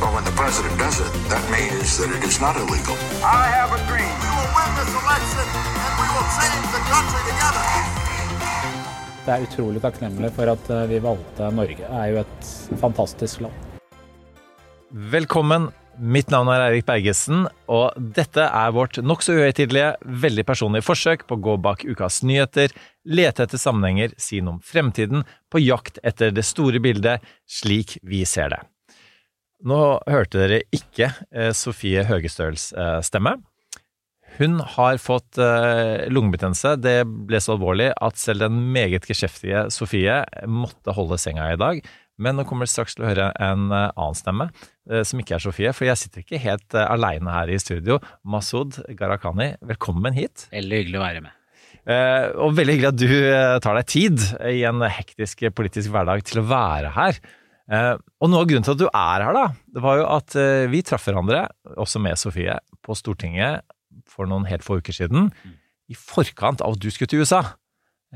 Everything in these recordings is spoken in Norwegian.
Well, when the president does it, that means that it is not illegal. I have a dream. We will win this election and we will change the country together. Det er utrolig takknemlig for at eh, vi valgte Norge. Det er jo et fantastisk land. Velkommen. Mitt navn er Eirik Bergesen, og dette er vårt nokså uhøytidelige, veldig personlige forsøk på å gå bak ukas nyheter, lete etter sammenhenger, si noe om fremtiden, på jakt etter det store bildet slik vi ser det. Nå hørte dere ikke eh, Sofie Høgestøls eh, stemme. Hun har fått eh, lungebetennelse. Det ble så alvorlig at selv den meget geskjeftige Sofie måtte holde senga i dag. Men nå kommer dere straks til å høre en annen stemme, som ikke er Sofie. For jeg sitter ikke helt aleine her i studio. Masud Gharahkhani, velkommen hit. Veldig hyggelig å være med. Og veldig hyggelig at du tar deg tid i en hektisk politisk hverdag til å være her. Eh, og noe av grunnen til at du er her, da, det var jo at eh, vi traff hverandre, også med Sofie, på Stortinget for noen helt få uker siden, i forkant av at du skulle til USA.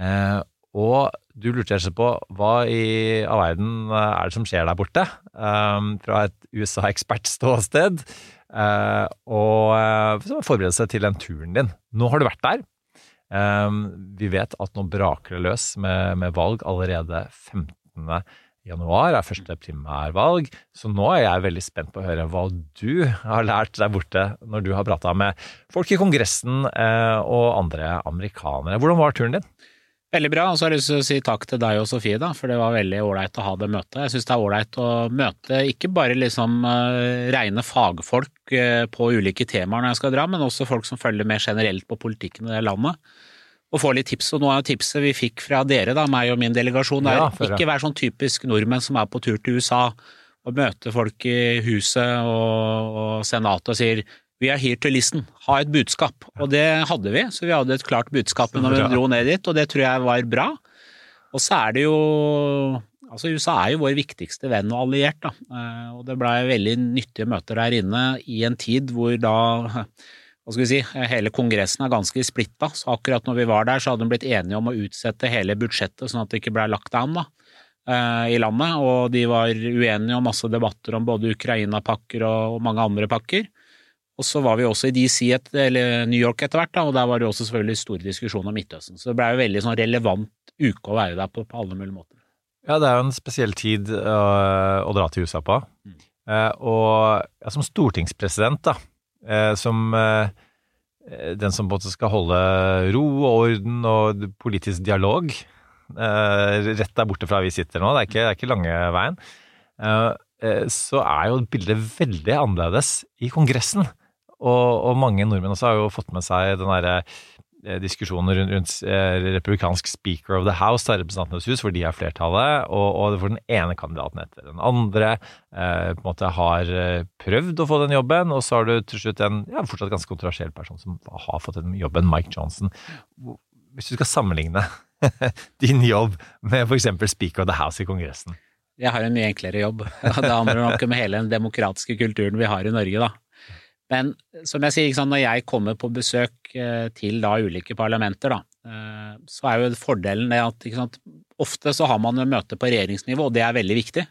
Eh, og du lurte og på hva i all verden er det som skjer der borte, fra et USA-ekspertståsted, eh, og uh, forberede seg til den turen din. Nå har du vært der. Um, vi vet at nå braker det løs med, med valg allerede 15. januar, er første primærvalg. Så nå er jeg veldig spent på å høre hva du har lært der borte når du har prata med folk i Kongressen eh, og andre amerikanere. Hvordan var turen din? Veldig bra. Og så har jeg lyst til å si takk til deg og Sofie, da, for det var veldig ålreit å ha det møtet. Jeg syns det er ålreit å møte ikke bare liksom uh, rene fagfolk uh, på ulike temaer når jeg skal dra, men også folk som følger med generelt på politikken i det landet. Og få litt tips. Og noe av tipset vi fikk fra dere, da, meg og min delegasjon, er Ja, ikke være sånn typisk nordmenn som er på tur til USA og møter folk i huset og, og senatet og sier vi er here to listen. Ha et budskap. Og det hadde vi, så vi hadde et klart budskap når vi dro ned dit, og det tror jeg var bra. Og så er det jo Altså, USA er jo vår viktigste venn og alliert, da. Eh, Og det blei veldig nyttige møter der inne i en tid hvor da hva skal vi si, hele Kongressen er ganske splitta, så akkurat når vi var der, så hadde de blitt enige om å utsette hele budsjettet sånn at det ikke ble lagt an da, eh, i landet, og de var uenige om masse debatter om både Ukraina-pakker og mange andre pakker. Og så var vi også i DC, eller New York etter hvert, da, og der var det også selvfølgelig store diskusjoner om Midtøsten. Så det blei jo veldig sånn relevant uke å være der på, på alle mulige måter. Ja, det er jo en spesiell tid øh, å dra til USA på. Eh, og ja, som stortingspresident, da, eh, som eh, den som måte skal holde ro og orden og politisk dialog eh, rett der borte fra vi sitter nå, det er ikke, det er ikke lange veien, eh, eh, så er jo bildet veldig annerledes i Kongressen. Og, og mange nordmenn også har jo fått med seg den derre eh, diskusjonen rundt, eh, republikansk speaker of the house, av representantenes hus, hvor de er flertallet, og, og hvor den ene kandidaten etter den andre eh, på en måte har eh, prøvd å få den jobben, og så har du til slutt en ja, fortsatt ganske kontroversiell person som har fått den jobben, Mike Johnson. Hvis du skal sammenligne din jobb med f.eks. speaker of the house i Kongressen. Jeg har en mye enklere jobb. Det handler nok om hele den demokratiske kulturen vi har i Norge, da. Men som jeg sier, når jeg kommer på besøk eh, til da ulike parlamenter, da, eh, så er jo fordelen det at sant, ofte så har man jo møte på regjeringsnivå, og det er veldig viktig.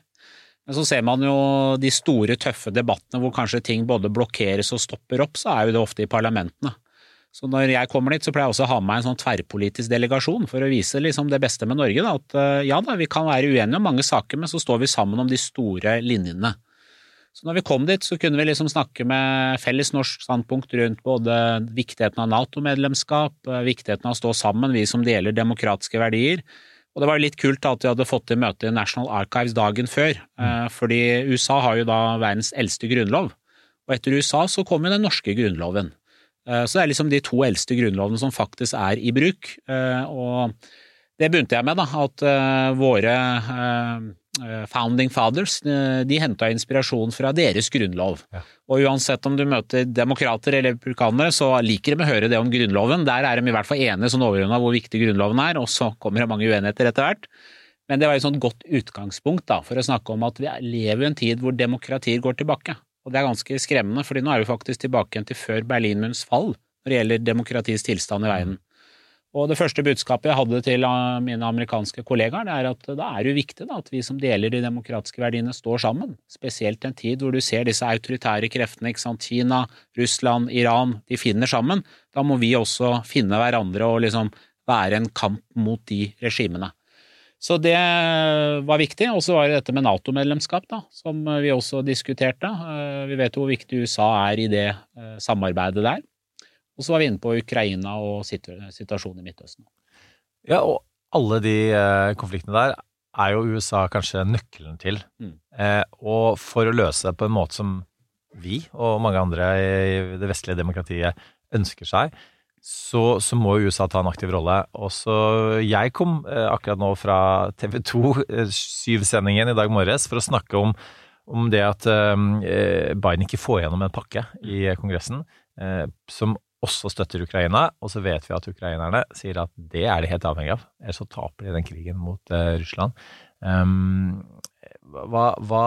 Men så ser man jo de store, tøffe debattene hvor kanskje ting både blokkeres og stopper opp, så er jo det ofte i parlamentene. Så når jeg kommer dit, så pleier jeg også å ha med meg en sånn tverrpolitisk delegasjon for å vise liksom det beste med Norge. Da. At eh, ja da, vi kan være uenige om mange saker, men så står vi sammen om de store linjene. Så når vi kom dit, så kunne vi liksom snakke med felles norsk standpunkt rundt både viktigheten av Nato-medlemskap, eh, viktigheten av å stå sammen, vi som deler demokratiske verdier. Og det var jo litt kult at vi hadde fått til møte i National Archives dagen før, eh, fordi USA har jo da verdens eldste grunnlov. Og etter USA så kom jo den norske grunnloven. Eh, Så det er liksom de to eldste grunnlovene som faktisk er i bruk. Og det begynte jeg med, da, at våre founding fathers, eh, de henta inspirasjon fra deres grunnlov. Og uansett om du møter demokrater eller republikanere, så liker de å høre det om Grunnloven. Der er de i hvert fall enige sånn overordna hvor viktig Grunnloven er, og så kommer det mange uenigheter etter hvert. Men det var et sånt godt utgangspunkt da, for å snakke om at vi lever i en tid hvor demokratier går tilbake. Og det er ganske skremmende, fordi nå er vi faktisk tilbake igjen til før Berlinmurens fall når det gjelder demokratiets tilstand i verden. Og det første budskapet jeg hadde til ah, mine amerikanske kollegaer, det er at da er det jo viktig da, at vi som deler de demokratiske verdiene, står sammen. Spesielt i en tid hvor du ser disse autoritære kreftene, ikke sant, Kina, Russland, Iran, de finner sammen. Da må vi også finne hverandre og liksom være en kamp mot de regimene. Så det var viktig. Og så var det dette med Nato-medlemskap, da, som vi også diskuterte. Eh, Vi vet jo hvor viktig USA er i det eh, samarbeidet der. Og så var vi inne på Ukraina og situasjonen i Midtøsten. Ja, og alle de eh, konfliktene der er jo USA kanskje nøkkelen til. Mm. Eh, og for å løse det på en måte som vi og mange andre i det vestlige demokratiet ønsker seg, så, så må USA ta en aktiv rolle. Og så Jeg kom eh, akkurat nå fra TV 2, eh, syvsendingen i dag morges, for å snakke om, om det at eh, Biden ikke får gjennom en pakke i Kongressen eh, som også støtter Ukraina, og så vet vi at ukrainerne sier at det er de helt avhengig av, ellers så taper de den krigen mot uh, Russland. Um, hva, hva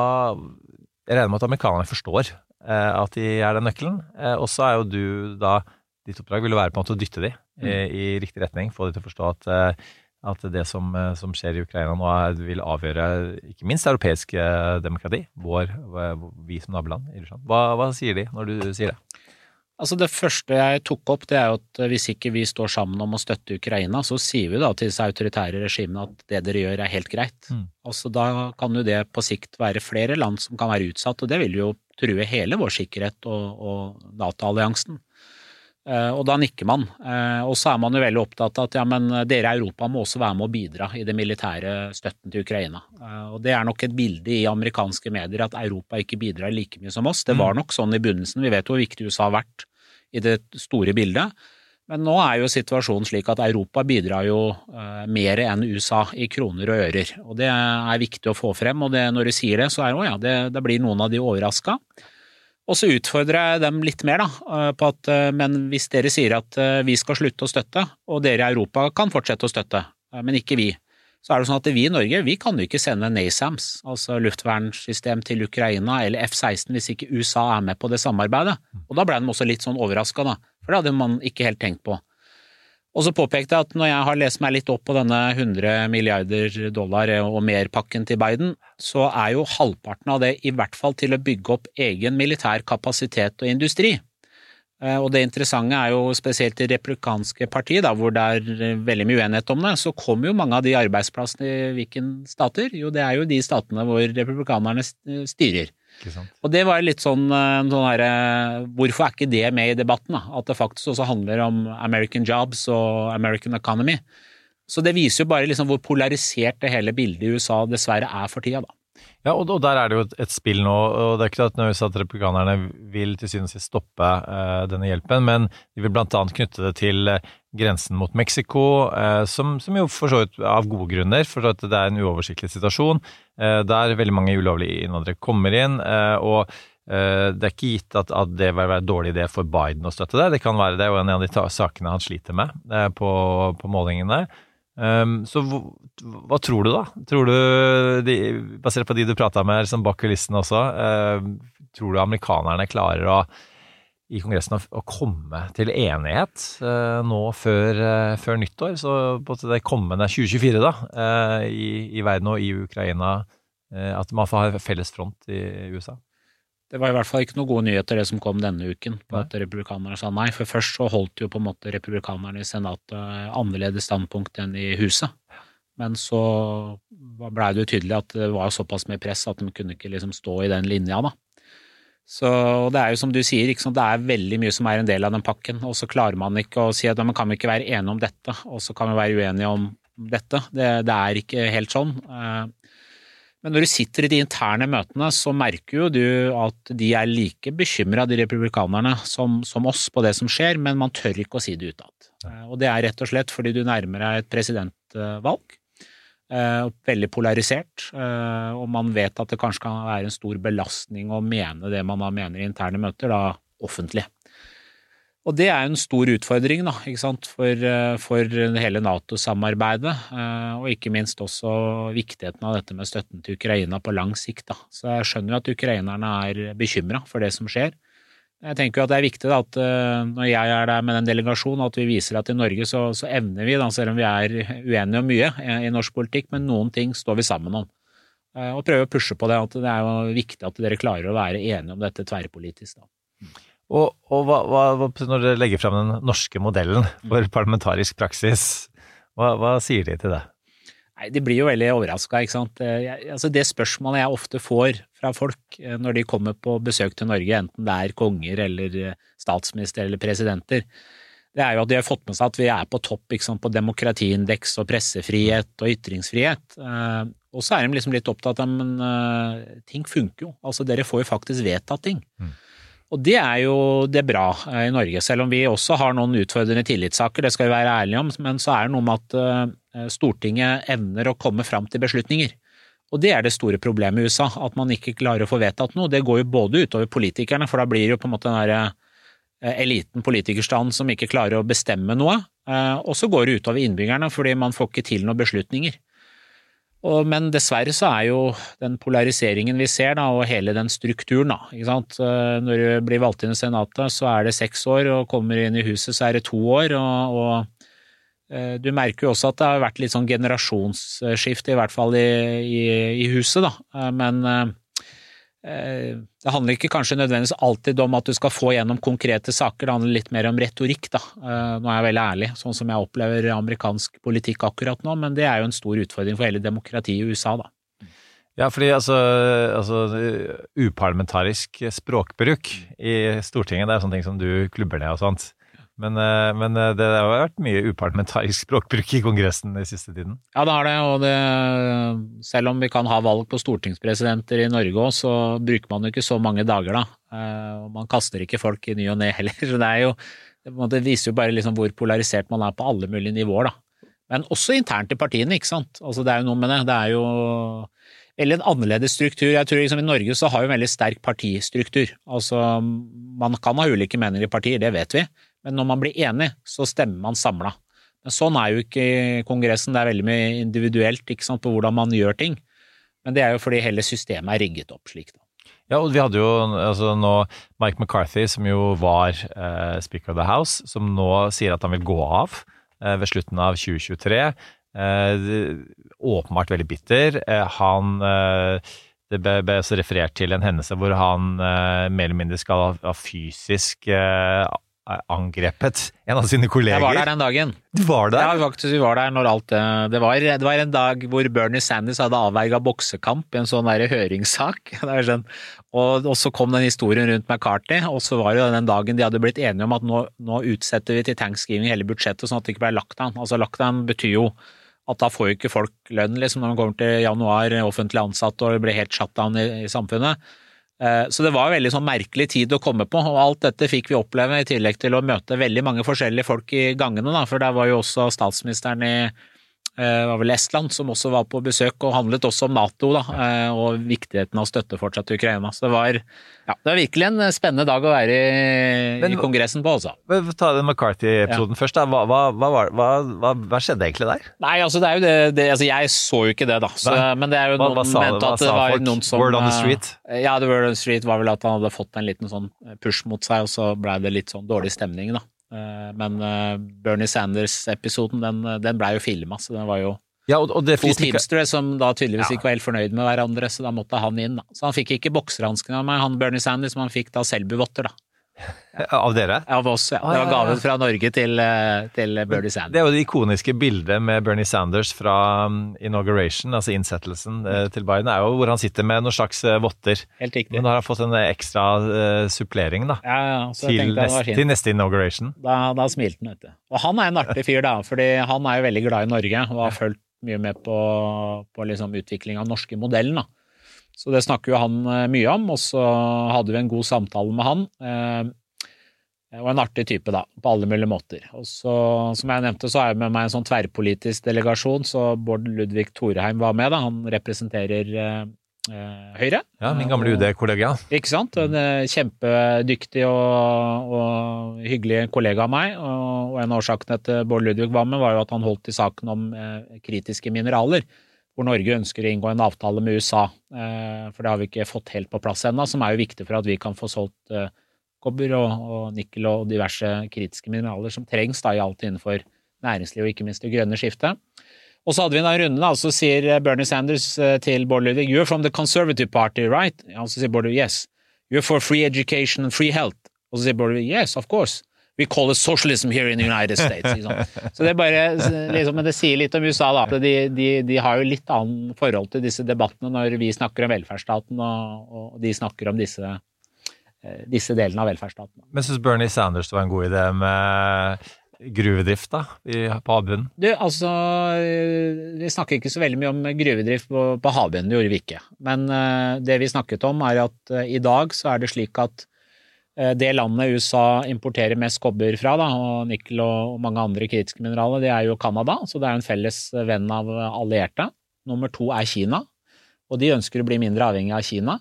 Jeg regner med at amerikanerne forstår uh, at de er den nøkkelen, Uh, og så er jo du da Ditt oppdrag vil jo være på en måte å dytte de mm. i riktig retning, få de til å forstå at at det som, som skjer i Ukraina nå vil avgjøre ikke minst europeisk demokrati, vår- vi som naboland i Russland. Hva, hva sier de når du sier det? Altså Det første jeg tok opp, det er jo at hvis ikke vi står sammen om å støtte Ukraina, så sier vi da til disse autoritære regimene at det dere gjør er helt greit. Mm. Altså Da kan jo det på sikt være flere land som kan være utsatt, og det vil jo true hele vår sikkerhet og, og Nato-alliansen. Eh, Og da nikker man. Eh, Og så er man jo veldig opptatt av at ja, men dere i Europa må også være med å bidra i det militære støtten til Ukraina. Eh, Og det er nok et bilde i amerikanske medier at Europa ikke bidrar like mye som oss. Det var nok sånn i begynnelsen. Vi vet hvor viktig USA har vært i det store bildet. Men nå er jo situasjonen slik at Europa bidrar jo eh, mer enn USA i kroner og ører. Og det er viktig å få frem. Og det, når du sier det, så er det å ja, det, det blir noen av de overraska. Og så utfordrer jeg dem litt mer, da, eh, på at eh, men hvis dere sier at eh, vi skal slutte å støtte, og dere i Europa kan fortsette å støtte, men ikke vi, så er det sånn at vi i Norge vi kan jo ikke sende NASAMS, altså luftvernsystem til Ukraina, eller F-16 hvis ikke USA er med på det samarbeidet. Og da ble de også litt sånn overraska, da, for det hadde man ikke helt tenkt på. Og så påpekte jeg at når jeg har lest meg litt opp på denne 100 milliarder dollar og mer-pakken til Biden, så er jo halvparten av det i hvert fall til å bygge opp egen militær kapasitet og industri. Eh, Og det interessante er jo spesielt i republikanske partiet, da, hvor det er eh, veldig mye uenighet om det, så kommer jo mange av de arbeidsplassene i hvilken stater? Jo, det er jo de statene hvor republikanerne st- styrer. Og det var litt sånn, eh, sånn her, Hvorfor er ikke det med i debatten? da? At det faktisk også handler om American jobs og American economy. Så det viser jo bare liksom hvor polarisert det hele bildet i USA dessverre er for tida, da. Ja, og, og der er det jo et, et spill nå, og det er ikke nødvendigvis at republikanerne vil til syvende og sist stoppe uh, denne hjelpen, men de vil annet knytte det til eh, grensen mot Mexico, uh, som, som jo for så vidt av gode grunner, for at det er en uoversiktlig situasjon, der veldig mange ulovlige innvandrere kommer inn, og det er ikke gitt at, at det vil være en dårlig idé for Biden å støtte det. Det kan være det, og en av de sakene han sliter med på, på målingene. Um, så hva, hva tror du, da? Tror du, de, Basert på de du prata med liksom bak kulissene også, uh, tror du amerikanerne klarer å i Kongressen å, å komme til enighet uh, nå før, uh, før nyttår? Så på det kommende 2024 da, eh, i, i verden og i Ukraina, at man får ha felles front i USA? Det var i hvert fall ikke noen gode nyheter det som kom denne uken, på at republikanerne sa nei. For først så holdt jo på en måte republikanerne i senatet annerledes standpunkt enn i huset. Men så blei det jo tydelig at det var såpass mye press at de kunne ikke liksom stå i den linja, da. Så det er jo som du sier, sant? det er veldig mye som er en del av den pakken, og så klarer man ikke å si at man kan vi ikke være enige om dette, og så kan vi være uenige om dette. Det, det er ikke helt sånn. Men når du sitter i de interne møtene, så merker jo du at de er like bekymra, de republikanerne, som, som oss på det som skjer, men man tør ikke å si det utad. Eh, Og det er rett og slett fordi du nærmer deg et presidentvalg. Eh, veldig polarisert, eh, og man vet at det kanskje kan være en stor belastning å mene det man da mener i interne møter, da offentlig. Og det er jo en stor utfordring da? For, eh, for hele Nato-samarbeidet, eh, og ikke minst også viktigheten av dette med støtten til Ukraina på lang sikt. Da. Så jeg skjønner jo at ukrainerne er bekymra for det som skjer. Jeg tenker jo at det er viktig da, at eh, når jeg er der med den delegasjonen, at vi viser at i Norge så, så evner vi, da, selv om vi er uenige om mye i norsk politikk, men noen ting står vi sammen om. Og prøve å pushe på det, at det er jo viktig at dere klarer å være enige om dette tverrpolitisk. da. Og, og hva, hva, når dere legger frem den norske modellen for parlamentarisk praksis, hva, hva sier de til det? Nei, De blir jo veldig overraska. Jeg, altså det spørsmålet jeg ofte får fra folk eh, når de kommer på besøk til Norge, enten det er konger eller eh, statsminister eller presidenter, det er jo at de har fått med seg at vi er på topp sant, på demokratiindeks og pressefrihet og ytringsfrihet. Eh, og så er de liksom litt opptatt av men ting funker jo. Altså dere får jo faktisk vedtatt ting. Mm. Og det er jo det bra eh, i Norge, selv om vi også har noen utfordrende tillitssaker, det skal vi være ærlige om, men så er det noe med at eh, Stortinget evner å komme fram til beslutninger. Og det er det store problemet i USA, at man ikke klarer å få vedtatt noe. Det går jo både utover politikerne, for da blir det jo på en måte den derre eh, eliten politikerstand som ikke klarer å bestemme noe, og så går det utover innbyggerne fordi man får ikke til noen beslutninger. Og, men dessverre så er jo den polariseringen vi ser, da, og hele den strukturen, da, ikke sant? Når du blir valgt inn i Senatet, så er det seks år, og kommer inn i huset, så er det to år. og, og eh, du merker jo også at det har vært litt sånn generasjonsskifte, i hvert fall i, i, i huset, da. Eh, men eh, Eh, det handler ikke kanskje nødvendigvis alltid om at du skal få gjennom konkrete saker, det handler litt mer om retorikk, da. Eh, nå er jeg veldig ærlig, sånn som jeg opplever amerikansk politikk akkurat nå, men det er jo en stor utfordring for hele demokratiet i USA, da. Ja, fordi altså, altså uparlamentarisk språkbruk i Stortinget, det er sånne ting som du klubber ned og sånt. Men, eh, men, eh, det har vært mye uparlamentarisk språkbruk i Kongressen i siste tiden? Ja, det har det. Og det, selv om vi kan ha valg på stortingspresidenter i Norge òg, så bruker man jo ikke så mange dager, da. Eh, og man kaster ikke folk i ny og ne heller. Så det er jo Det viser jo bare liksom hvor polarisert man er på alle mulige nivåer, da. Men også internt i partiene, ikke sant. Altså, det er jo noe med det. Det er jo veldig en annerledes struktur. Jeg tror liksom I Norge så har vi en veldig sterk partistruktur. Altså, man kan ha ulike meninger i partier, det vet vi, men når man blir enig, så stemmer man samla. Men sånn er jo ikke Kongressen, det er veldig mye individuelt ikke sant, på hvordan man gjør ting. Men det er jo fordi hele systemet er rigget opp slik. da. Ja, og vi hadde jo altså nå Mike McCarthy, som jo var eh, speaker of the house, som nå sier at han vil gå av eh, ved slutten av 2023. Eh, åpenbart veldig bitter. Eh, han eh, det ble, ble referert til en hendelse hvor han eh, mer eller mindre skal ha, ha fysisk angrepet en av sine kolleger. Jeg var der den dagen. Du var der? Ja, faktisk, vi var der når alt det det var, det var en dag hvor Bernie Sanders hadde avverga boksekamp i en sånn der høringssak. Sånn. Og, og, så kom den historien rundt McCarthy, og så var det den dagen de hadde blitt enige om at nå, nå utsetter vi til thanksgiving hele budsjettet, sånn at det ikke ble lockdown. Altså lockdown betyr jo at da får jo ikke folk lønn liksom, når man kommer til januar, offentlig ansatt og det blir helt shutdown i, i samfunnet. Eh, så det var en veldig sånn merkelig tid å komme på, og alt dette fikk vi oppleve i tillegg til å møte veldig mange forskjellige folk i gangene, da, for der var jo også statsministeren i Eh, var vel Estland, som også var på besøk og handlet også om Nato da, eh, og viktigheten av støtte fortsatt til Ukraina. Så det var, ja, det var virkelig en spennende dag å være i, Men, i Kongressen på, altså. Ta den McCarthy-episoden ja. først. da. Hva, hva, hva, hva, skjedde egentlig der? Nei, altså det er jo det, det altså Jeg så jo ikke det, da. Så, men det er jo noen mente at det var folk? noen som Word on the street? Ja, the word on the street var vel at han hadde fått en liten sånn push mot seg, og så blei det litt sånn dårlig stemning, da. Eh, men eh, Bernie Sanders-episoden, den, den blei jo filma, så den var jo ja, og, og to teamstere som da tydeligvis ja. ikke var helt fornøyd med hverandre, så da måtte han inn. Da. Så han fikk ikke boksehanskene av meg, han Bernie Sanders, men han fikk da Selbu-votter, da. Av dere? Av oss, ja. Det var gaven fra Norge til, eh, til Bernie Sanders. Det er jo det ikoniske bildet med Bernie Sanders fra um, inauguration, altså innsettelsen eh, til Biden, er jo hvor han sitter med noen slags eh, votter. Helt riktig. Men nå har han fått en ekstra supplering da, ja, ja, til, neste, til, neste inauguration. Da, da smilte han, vet du. Og han er en artig fyr, da, fordi han er jo veldig glad i Norge og har fulgt mye med på, på liksom utvikling av norske modellen. da. Så det snakker jo han mye om, og så hadde vi en god samtale med han. Og en artig type, da, på alle mulige måter. Og så, som jeg nevnte, så er jeg med meg en sånn tverrpolitisk delegasjon, så Bård Ludvig Thorheim var med, da. Han representerer eh, eh Høyre. Ja, min gamle UD-kollega. Ikke sant? En eh, kjempedyktig og, og, hyggelig kollega av meg. Og, og en av årsakene til at Bård Ludvig var med, var jo at han holdt i saken om eh, kritiske mineraler. Hvor Norge ønsker å inngå en avtale med USA. Eh, for det har vi ikke fått helt på plass ennå, som er jo viktig for at vi kan få solgt eh, kobber og, og, nikkel og diverse kritiske mineraler som trengs da i alt innenfor næringsliv og ikke minst det grønne skiftet. Og så hadde vi den runden, og så sier Bernie Sanders eh, til Bård Ludvig You're from the Conservative Party, right? Og så sier Bård Ludvig yes. You're for free education and free health. Og så sier Bård Ludvig yes, of course. We call it socialism here in the United States. Liksom. Så det bare, liksom, Men det sier litt om USA, da. De, de, de har jo litt annet forhold til disse debattene når vi snakker om velferdsstaten og, og de snakker om disse Eh, disse delene av velferdsstaten. Men syns Bernie Sanders det var en god idé med gruvedrift da, på havbunnen? Du, altså eh, Vi snakker ikke så veldig mye om gruvedrift på, på havbunnen, det gjorde vi ikke. Men uh, det vi snakket om, er at uh, i dag så er det slik at det landet USA importerer mest kobber fra, da, og nikkel og, mange andre kritiske mineraler, det er jo Canada. Så det er jo en felles venn av allierte. Nummer to er Kina, og de ønsker å bli mindre avhengig av Kina.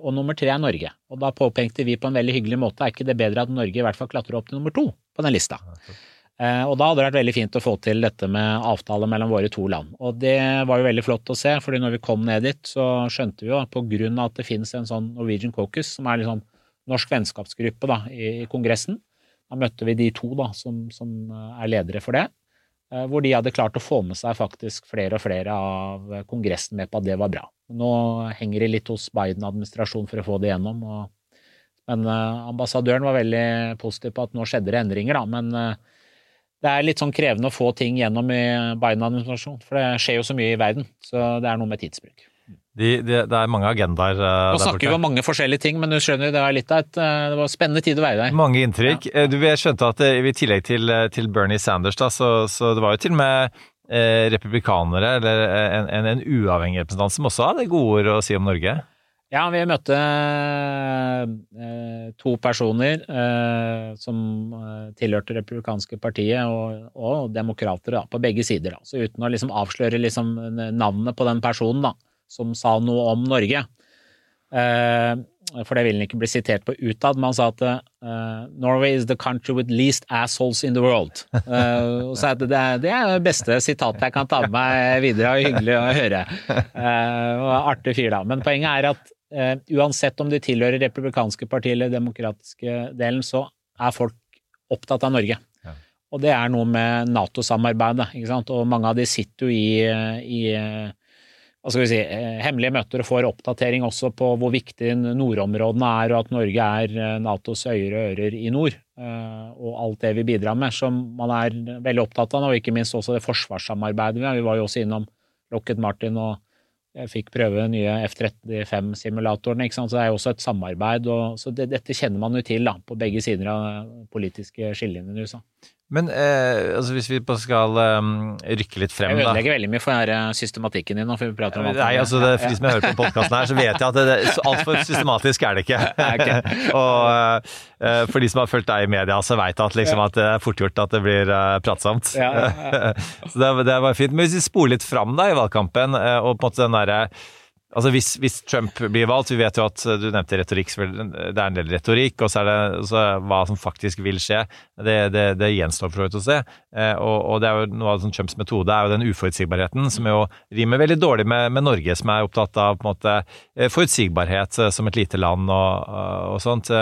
Og nummer tre er Norge. Og da påpekte vi på en veldig hyggelig måte er ikke det bedre at Norge i hvert fall klatrer opp til nummer to på den lista. Og da hadde det vært veldig fint å få til dette med avtale mellom våre to land. Og det var jo veldig flott å se, fordi når vi kom ned dit, så skjønte vi jo på grunn av at det finnes en sånn Norwegian Caucus, som er liksom norsk vennskapsgruppe da, i, Kongressen, da møtte vi de to da, som, som er ledere for det. Eh, hvor de hadde klart å få med seg faktisk flere og flere av Kongressen med på at det var bra. Nå henger det litt hos Biden-administrasjonen for å få det gjennom. Og, men uh, ambassadøren var veldig positiv på at nå skjedde det endringer, da. Men det er litt sånn krevende å få ting gjennom i Biden-administrasjonen, for det skjer jo så mye i verden. Så det er noe med tidsbruk. De, de, det er mange agendaer uh, Nå snakker vi om mange forskjellige ting, men du skjønner, det var litt av et det var spennende tid å være der. Mange inntrykk. Ja. Du, jeg skjønte at i tillegg til, til Bernie Sanders, da, så, så, det var jo til og med eh, republikanere, eller en, en, en, uavhengig representant, som også hadde gode ord å si om Norge? Ja, vi møtte eh, to personer eh, som tilhørte republikanske partiet, og, og demokrater da, på begge sider. Da. Så uten å liksom avsløre liksom navnet på den personen, da som sa noe om Norge. Eh, for det ville han ikke bli sitert på utad, men han sa at uh, Norway is the country with least assholes in the world. Og så det, det er det beste sitatet jeg kan ta med meg videre, og hyggelig å høre. Og Artig fyr, da. Men poenget er at uansett om de tilhører republikanske partier eller demokratiske delen, så er folk opptatt av Norge. Og det er noe med Nato-samarbeidet, ikke sant. Og mange av de sitter jo i, i si, eh, hemmelige møter og får oppdatering også på hvor viktig nordområdene er, og at Norge er eh, Natos øyre og ører i nord. Eh, og alt det vi bidrar med, som man er veldig opptatt av, og ikke minst også det forsvarssamarbeidet vi har. Vi var jo også innom Lockheed Martin og fikk prøve den nye F-35-simulatoren. Så det er jo også et samarbeid. Og, så det, dette kjenner man jo til da, på begge sider av politiske skillelinjene i USA. Men eh, altså hvis vi skal um, rykke litt frem, da Jeg ødelegger veldig mye for her, systematikken din nå. for vi prater om alt Nei, altså det, For de som hører på podkasten her, så vet jeg at det, det, altfor systematisk er det ikke. og uh, for de som har fulgt deg i media, så veit at, liksom, at det er fort gjort at det blir uh, pratsomt. Ja, ja, ja. så det, det var fint. Men hvis vi spoler litt fram da i valgkampen, uh, og på en måte den derre Altså hvis, hvis, Trump blir valgt, vi vet jo at du nevnte retorikk, det er en del retorikk, og så er det så hva som faktisk vil skje. Det, det, det gjenstår for så å se. Eh, og, og, det er jo noe av Trumps metode er jo den uforutsigbarheten, som jo rimer veldig dårlig med, med Norge, som er opptatt av på en måte eh, forutsigbarhet eh, som et lite land og, og sånt.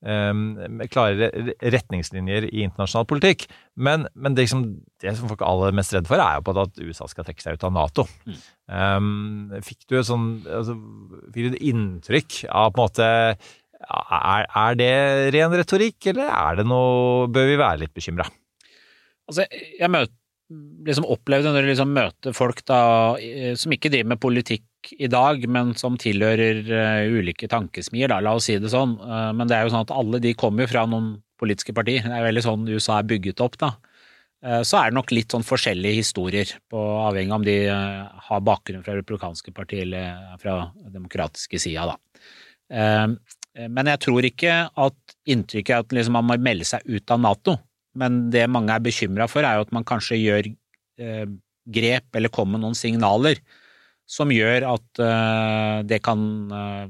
Klare retningslinjer i internasjonal politikk. Men, men det, liksom, det, som folk er aller mest redd for, er jo på at USA skal trekke seg ut av Nato. Mm. Um, fikk du et sånn altså, Fikk du et inntrykk av på en måte er, er, det ren retorikk, eller er det noe Bør vi være litt bekymra? Altså, jeg møter, liksom opplevde når du liksom møter folk da, som ikke driver med politikk i dag, men som tilhører uh, ulike tankesmier, da, la oss si det sånn. Uh, men det er jo sånn at alle de kommer jo fra noen politiske partier. Det er veldig sånn USA er bygget opp, da. Så er det nok litt sånn forskjellige historier, på, avhengig av om de har bakgrunn fra republikanske partier eller fra demokratiske sida, da. Eh, Men jeg tror ikke at inntrykket er at liksom man må melde seg ut av Nato. Men det mange er bekymra for, er jo at man kanskje gjør eh, grep eller kommer med noen signaler som gjør at eh, det kan eh,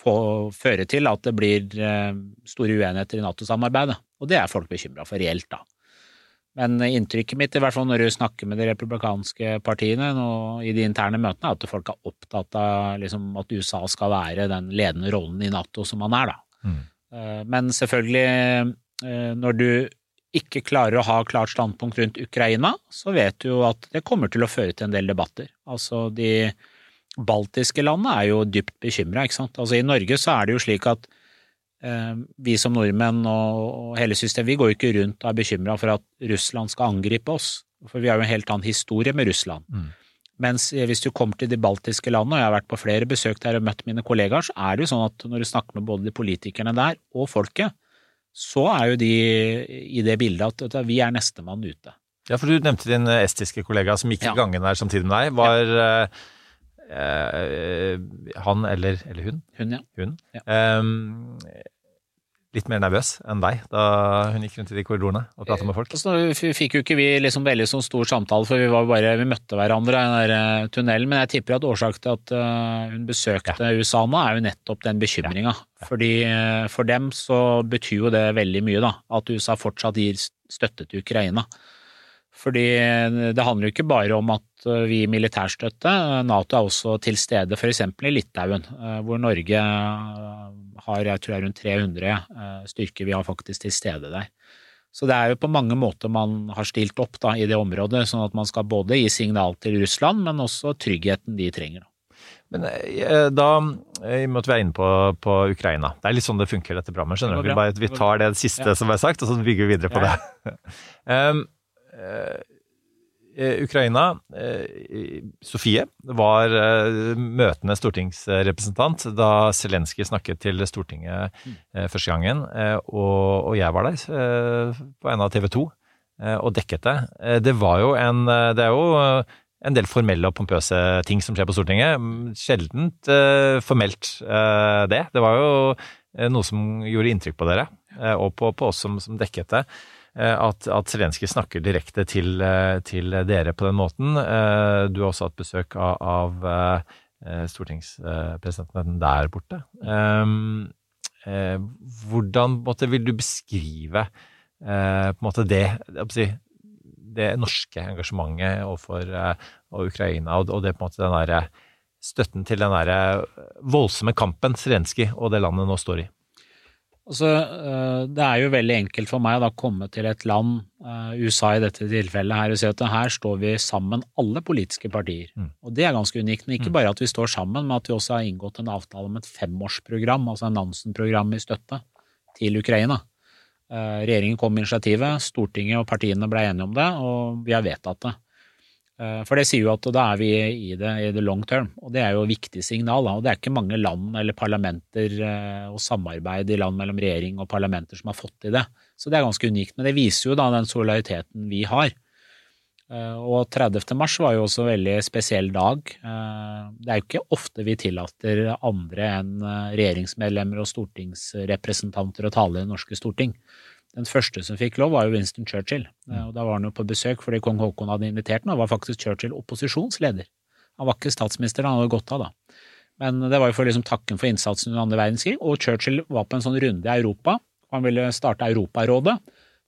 få, føre til at det blir eh, store uenigheter i Nato-samarbeidet. Og det er folk bekymra for reelt, da. Men inntrykket mitt, i hvert fall når du snakker med de republikanske partiene nå, i de interne møtene, er at folk er opptatt av liksom, at USA skal være den ledende rollen i Nato som man er, da. Mm. Eh, Men selvfølgelig, eh, når du ikke klarer å ha klart standpunkt rundt Ukraina, så vet du jo at det kommer til å føre til en del debatter. Altså, de baltiske landene er jo dypt bekymra, ikke sant. Altså, i Norge så er det jo slik at eh, vi som nordmenn og, hele systemet, vi går jo ikke rundt og er bekymra for at Russland skal angripe oss. For vi har jo en helt annen historie med Russland. Mm. Mens eh, hvis du kommer til de baltiske landene, og jeg har vært på flere besøk der og møtt mine kollegaer, så er det jo sånn at når du snakker med både de politikerne der og folket, så er jo de i det bildet at at vi er nestemann ute. Ja, for du nevnte din eh, estiske kollega som gikk Ja. i gangen der samtidig med deg. Var ja. eh, han eller, eller hun, Hun, ja. hun Ja. ehm, litt mer nervøs enn deg da hun gikk rundt i de korridorene og pratet med folk? Så fikk jo ikke vi liksom veldig sånn stor samtale, for vi var bare, vi møtte hverandre i den eh, tunnelen. Men jeg tipper at årsaken til at eh, hun besøkte USA nå, er jo nettopp den bekymringa. Fordi eh, for dem så betyr jo det veldig mye, da. At USA fortsatt gir støtte til Ukraina. Fordi eh, det handler jo ikke bare om at eh, vi gir militærstøtte. Nato er også til stede f.eks. i Litauen, eh, hvor Norge eh, har jeg tror det er rundt 300 eh, styrker vi har faktisk til stede der. Så det er jo på mange måter man har stilt opp da, i det området, sånn at man skal både gi signal til Russland, men også tryggheten de trenger. Men eh, da, eh, i og med at vi er inne på, på Ukraina, det er litt sånn det funker dette programmet, skjønner du? Det Vi, bare, vi tar det siste Ja. som er sagt, og så bygger vi videre på Ja, det. um, eh, eh, Ukraina, eh, Sofie, var eh, møtende stortingsrepresentant da Zelenskyj snakket til Stortinget eh, første gangen, eh, og, jeg var der eh, på en av TV 2 eh, og dekket det. Eh, det var jo en eh, Det er jo eh, en del formelle og pompøse ting som skjer på Stortinget. Mm, Sjeldent eh, formelt eh, det. Det var jo eh, noe som gjorde inntrykk på dere, eh, og på, på oss som, som dekket det. Eh, At, at Zelenskyj snakker direkte til, eh, til dere på den måten. Eh, Du har også hatt besøk av, av stortingspresidenten der borte. Um, eh, Hvordan måtte, vil du beskrive måte det, det norske engasjementet overfor og Ukraina, og, det på en måte den der støtten til den der voldsomme kampen Zelenskyj og det landet nå står i. Altså, det er jo veldig enkelt for meg å komme til et land, eh, USA i dette tilfellet, her og si at her står vi sammen, alle politiske partier. Mm. Og det er ganske unikt. Men ikke Mm. bare at vi står sammen, men at vi også har inngått en avtale om et femårsprogram, altså en Nansen-program i støtte til Ukraina. Eh, Regjeringen kom med initiativet, Stortinget og partiene ble enige om det, og vi har vedtatt det. Eh, For det sier jo at da er vi i det i the long term, og det er jo et viktig signal. Og det er ikke mange land eller parlamenter eh, og samarbeid i land mellom regjering og parlamenter som har fått til det. Så det er ganske unikt. Men det viser jo da den solidariteten vi har. Eh, Og 30. mars var jo også en veldig spesiell dag. Det er jo ikke ofte vi tillater andre enn regjeringsmedlemmer og stortingsrepresentanter å tale i det norske storting. Den første som fikk lov, var jo Winston Churchill. Eh, Og da var han jo på besøk fordi kong Haakon hadde invitert ham, og var faktisk Churchill opposisjonsleder. Han var ikke statsminister, han hadde gått av da. Men det var jo for liksom takken for innsatsen under andre verdenskrig, og Churchill var på en sånn runde i Europa. Han ville starte Europarådet,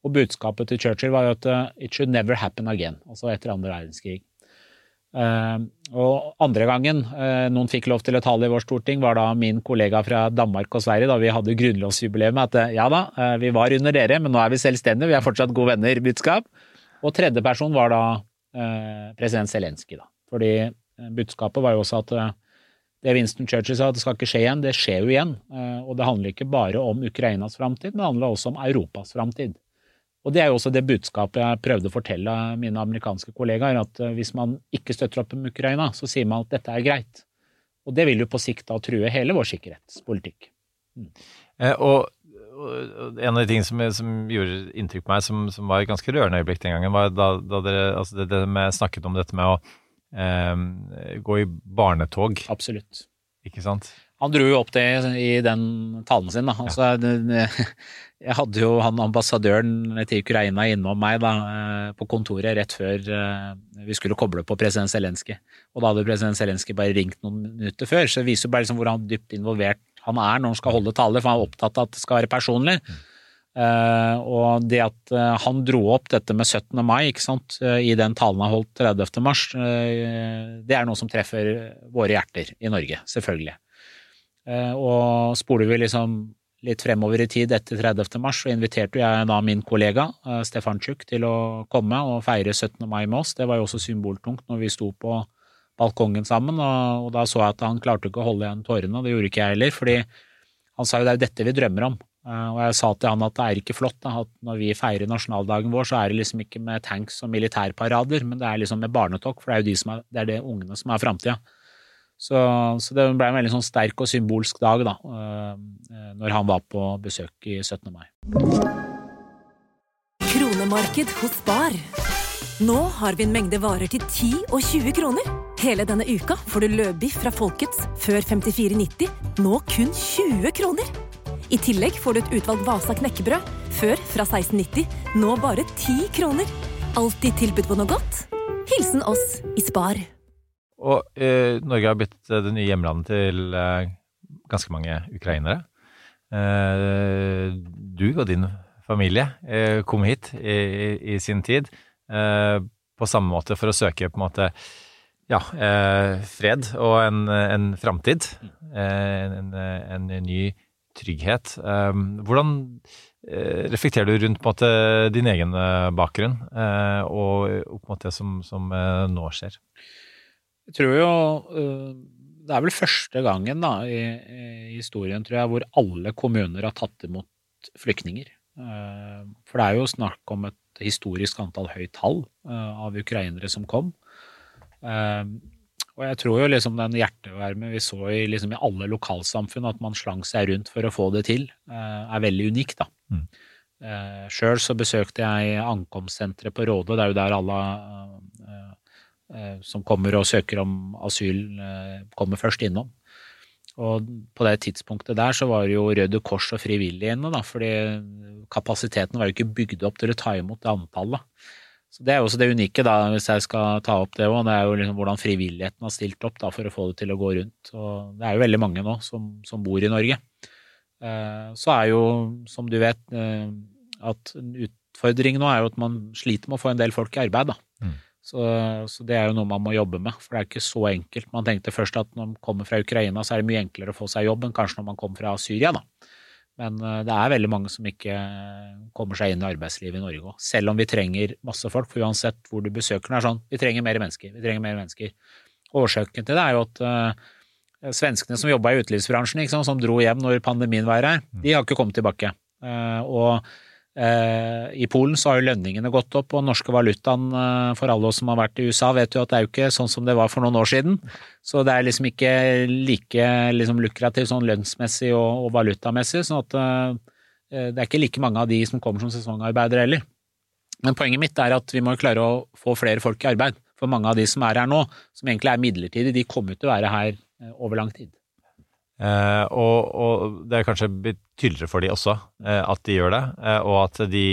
og budskapet til Churchill var jo at uh, it should never happen again, altså etter andre verdenskrig. Eh, og andre gangen eh, noen fikk lov til å tale i vårt storting, var da min kollega fra Danmark og Sverige, da vi hadde grunnlovsjubileum, at eh, ja da, vi var under dere, men nå er vi selvstendige, vi er fortsatt gode venner, budskap. Og tredje person var da president Zelenskyj, da. Fordi budskapet var jo også at det Winston Churchill sa, at det skal ikke skje igjen, det skjer jo igjen. Og det handler ikke bare om Ukrainas framtid, men det handler også om Europas framtid. Og det er jo også det budskapet jeg prøvde å fortelle mine amerikanske kollegaer, at eh, hvis man ikke støtter opp om Ukraina, så sier man at dette er greit. Og det vil jo på sikt da true hele vår sikkerhetspolitikk. Mm. og, og en av de tingene som, som gjorde inntrykk på meg, som, som var et ganske rørende øyeblikk den gangen, var da, da dere altså det, det med, snakket om dette med å eh, gå i barnetog, Absolutt. ikke sant? Han dro jo opp det i den talen sin, da. Altså, jeg hadde jo han ambassadøren til Ukraina innom meg da, eh, på kontoret rett før eh, vi skulle koble på president Zelenskyj. Og da hadde president Zelenskyj bare ringt noen minutter før, så det viser jo bare liksom hvor han dypt involvert han er når han skal holde tale, for han er opptatt av at det skal være personlig. Uh, og det at uh, han dro opp dette med 17. mai ikke sant, uh, i den talen han holdt 30. mars, det er noe som treffer våre hjerter i Norge, selvfølgelig. Og spoler vi liksom litt fremover i tid etter 30. mars, så inviterte jeg da min kollega Stefantsjuk til å komme og feire 17. mai med oss. Det var jo også symboltungt når vi sto på balkongen sammen, og, da så jeg at han klarte ikke å holde igjen tårene, det gjorde ikke jeg heller, fordi han sa jo det er dette vi drømmer om. Uh, og jeg sa til han at det er ikke flott da, at når vi feirer nasjonaldagen vår, så er det liksom ikke med tanks og militærparader, men det er liksom med barnetokk for det er jo de som er, det er det ungene som er framtida. Så, så, det ble en veldig sånn sterk og symbolsk dag da, uh, når han var på besøk i 17. mai. Kronemarked hos Bar. Nå har vi en mengde varer til 10 og 20 kroner. Hele denne uka får du løbiff fra Folkets før 54,90, nå kun 20 kroner. I tillegg får du et utvalgt Vasa knekkebrød, før fra 1690, nå bare 10 kroner. Alltid tilbud på noe godt. Hilsen oss i Spar. Og eh, Norge har blitt eh, det nye hjemlandet til eh, ganske mange ukrainere. Eh, du og din familie eh, kom hit i, i, i sin tid eh, på samme måte for å søke på en måte ja, fred og en, en framtid. En, en, en, ny trygghet. Hvordan reflekterer du rundt måte din egen bakgrunn og på en måte som, som nå skjer? Jeg tror jo Det er vel første gangen da, i, i, historien tror jeg, hvor alle kommuner har tatt imot flyktninger. For det er jo snakk om et historisk antall høyt tall av ukrainere som kom. Og jeg tror jo liksom den hjertevarme vi så i, liksom i alle lokalsamfunn, at man slang seg rundt for å få det til, er veldig unik, da. Mm. Sjøl så besøkte jeg ankomstsenteret på Råde, det er jo der alle som kommer og søker om asyl, kommer først innom. Og på det tidspunktet der så var det jo Røde Kors og frivillige inne, da, fordi kapasiteten var jo ikke bygd opp til å ta imot det antallet. Så Det er jo også det unike, da, hvis jeg skal ta opp det òg. Det er jo liksom hvordan frivilligheten har stilt opp da, for å få det til å gå rundt. Og det er jo veldig mange nå som, som bor i Norge. Eh, så er jo, som du vet, at at utfordringen nå er jo at man sliter med å få en del folk i arbeid. da. Mm. Så, så, det er jo noe man må jobbe med, for det er ikke så enkelt. Man tenkte først at når man kommer fra Ukraina, så er det mye enklere å få seg jobb enn kanskje når man kommer fra Syria, da. Men eh, det er veldig mange som ikke kommer seg inn i arbeidslivet i Norge òg. Selv om vi trenger masse folk, for uansett hvor du besøker den, er sånn vi trenger mer mennesker. Vi trenger mer mennesker. Årsaken til det er jo at uh, svenskene som jobba i utelivsbransjen, liksom, som dro hjem når pandemien var her, de har ikke kommet tilbake. Uh, og i Polen så har jo lønningene gått opp, og norske valutaen for alle oss som har vært i USA, vet jo at det er jo ikke sånn som det var for noen år siden. Så det er liksom ikke like liksom, lukrativt sånn lønnsmessig og, og valutamessig. sånn at uh, det er ikke like mange av de som kommer som sesongarbeidere heller. Men poenget mitt er at vi må klare å få flere folk i arbeid. For mange av de som er her nå, som egentlig er midlertidige, de kommer til å være her over lang tid. Uh, og, og, det er kanskje blitt tydeligere for de også at de gjør det, og at de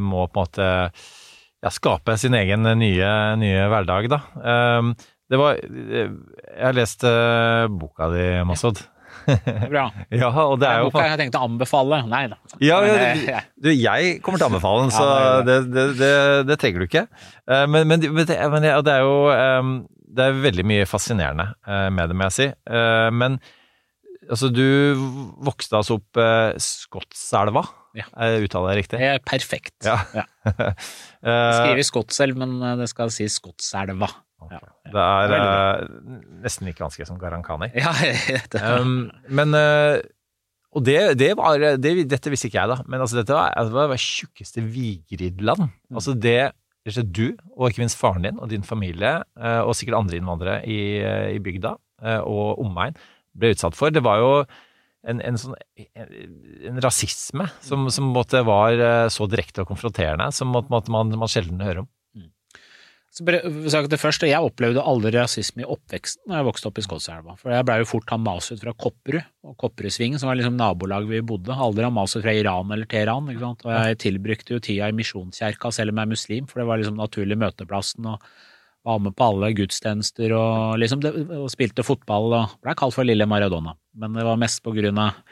må på en måte ja, skape sin egen nye, nye hverdag, da. Det var Jeg har lest boka di, Masud. Bra. ja, og det er jo boka jeg har tenkt å anbefale. Nei da. Ja, ja, du, jeg kommer til å anbefale den, så det, det, det, det, trenger du ikke. Men, men, men, det, er jo Det er veldig mye fascinerende uh, med det, må jeg si. Uh, men altså, du vokste altså opp uh, Skotselva. Ja. Uttaler jeg riktig? Det er perfekt. Ja. ja. Skriver Skotselv, men det skal sies Skotselva. Okay. Ja, det er uh, nesten like vanskelig som Garankani. Ja, det um, men uh, Og det, det var det, Dette visste ikke jeg, da, men altså, dette var, altså, det var det tjukkeste Vigrid-land. Mm. Altså det du, og ikke minst faren din og din familie, uh, og sikkert andre innvandrere i, i bygda og omegn, ble utsatt for. Det var jo en, en, sånn, en rasisme som, som var så direkte og konfronterende, som måtte man, man sjelden hører om. Så sagt det først, Jeg opplevde aldri rasisme i oppveksten da jeg vokste opp i Skotselva. For jeg blei jo fort Hamas-ut fra Kopperud, og Kopperudsvingen, som var liksom nabolaget vi bodde. Aldri Hamas-ut fra Iran eller Teheran. ikke sant? Og jeg tilbrukte jo tida i Misjonskjerka, selv om jeg er muslim, for det var liksom naturlig møteplassen. og var med på alle gudstjenester og liksom det, og spilte fotball og blei kalt for lille Maradona. Men det var mest på grunn av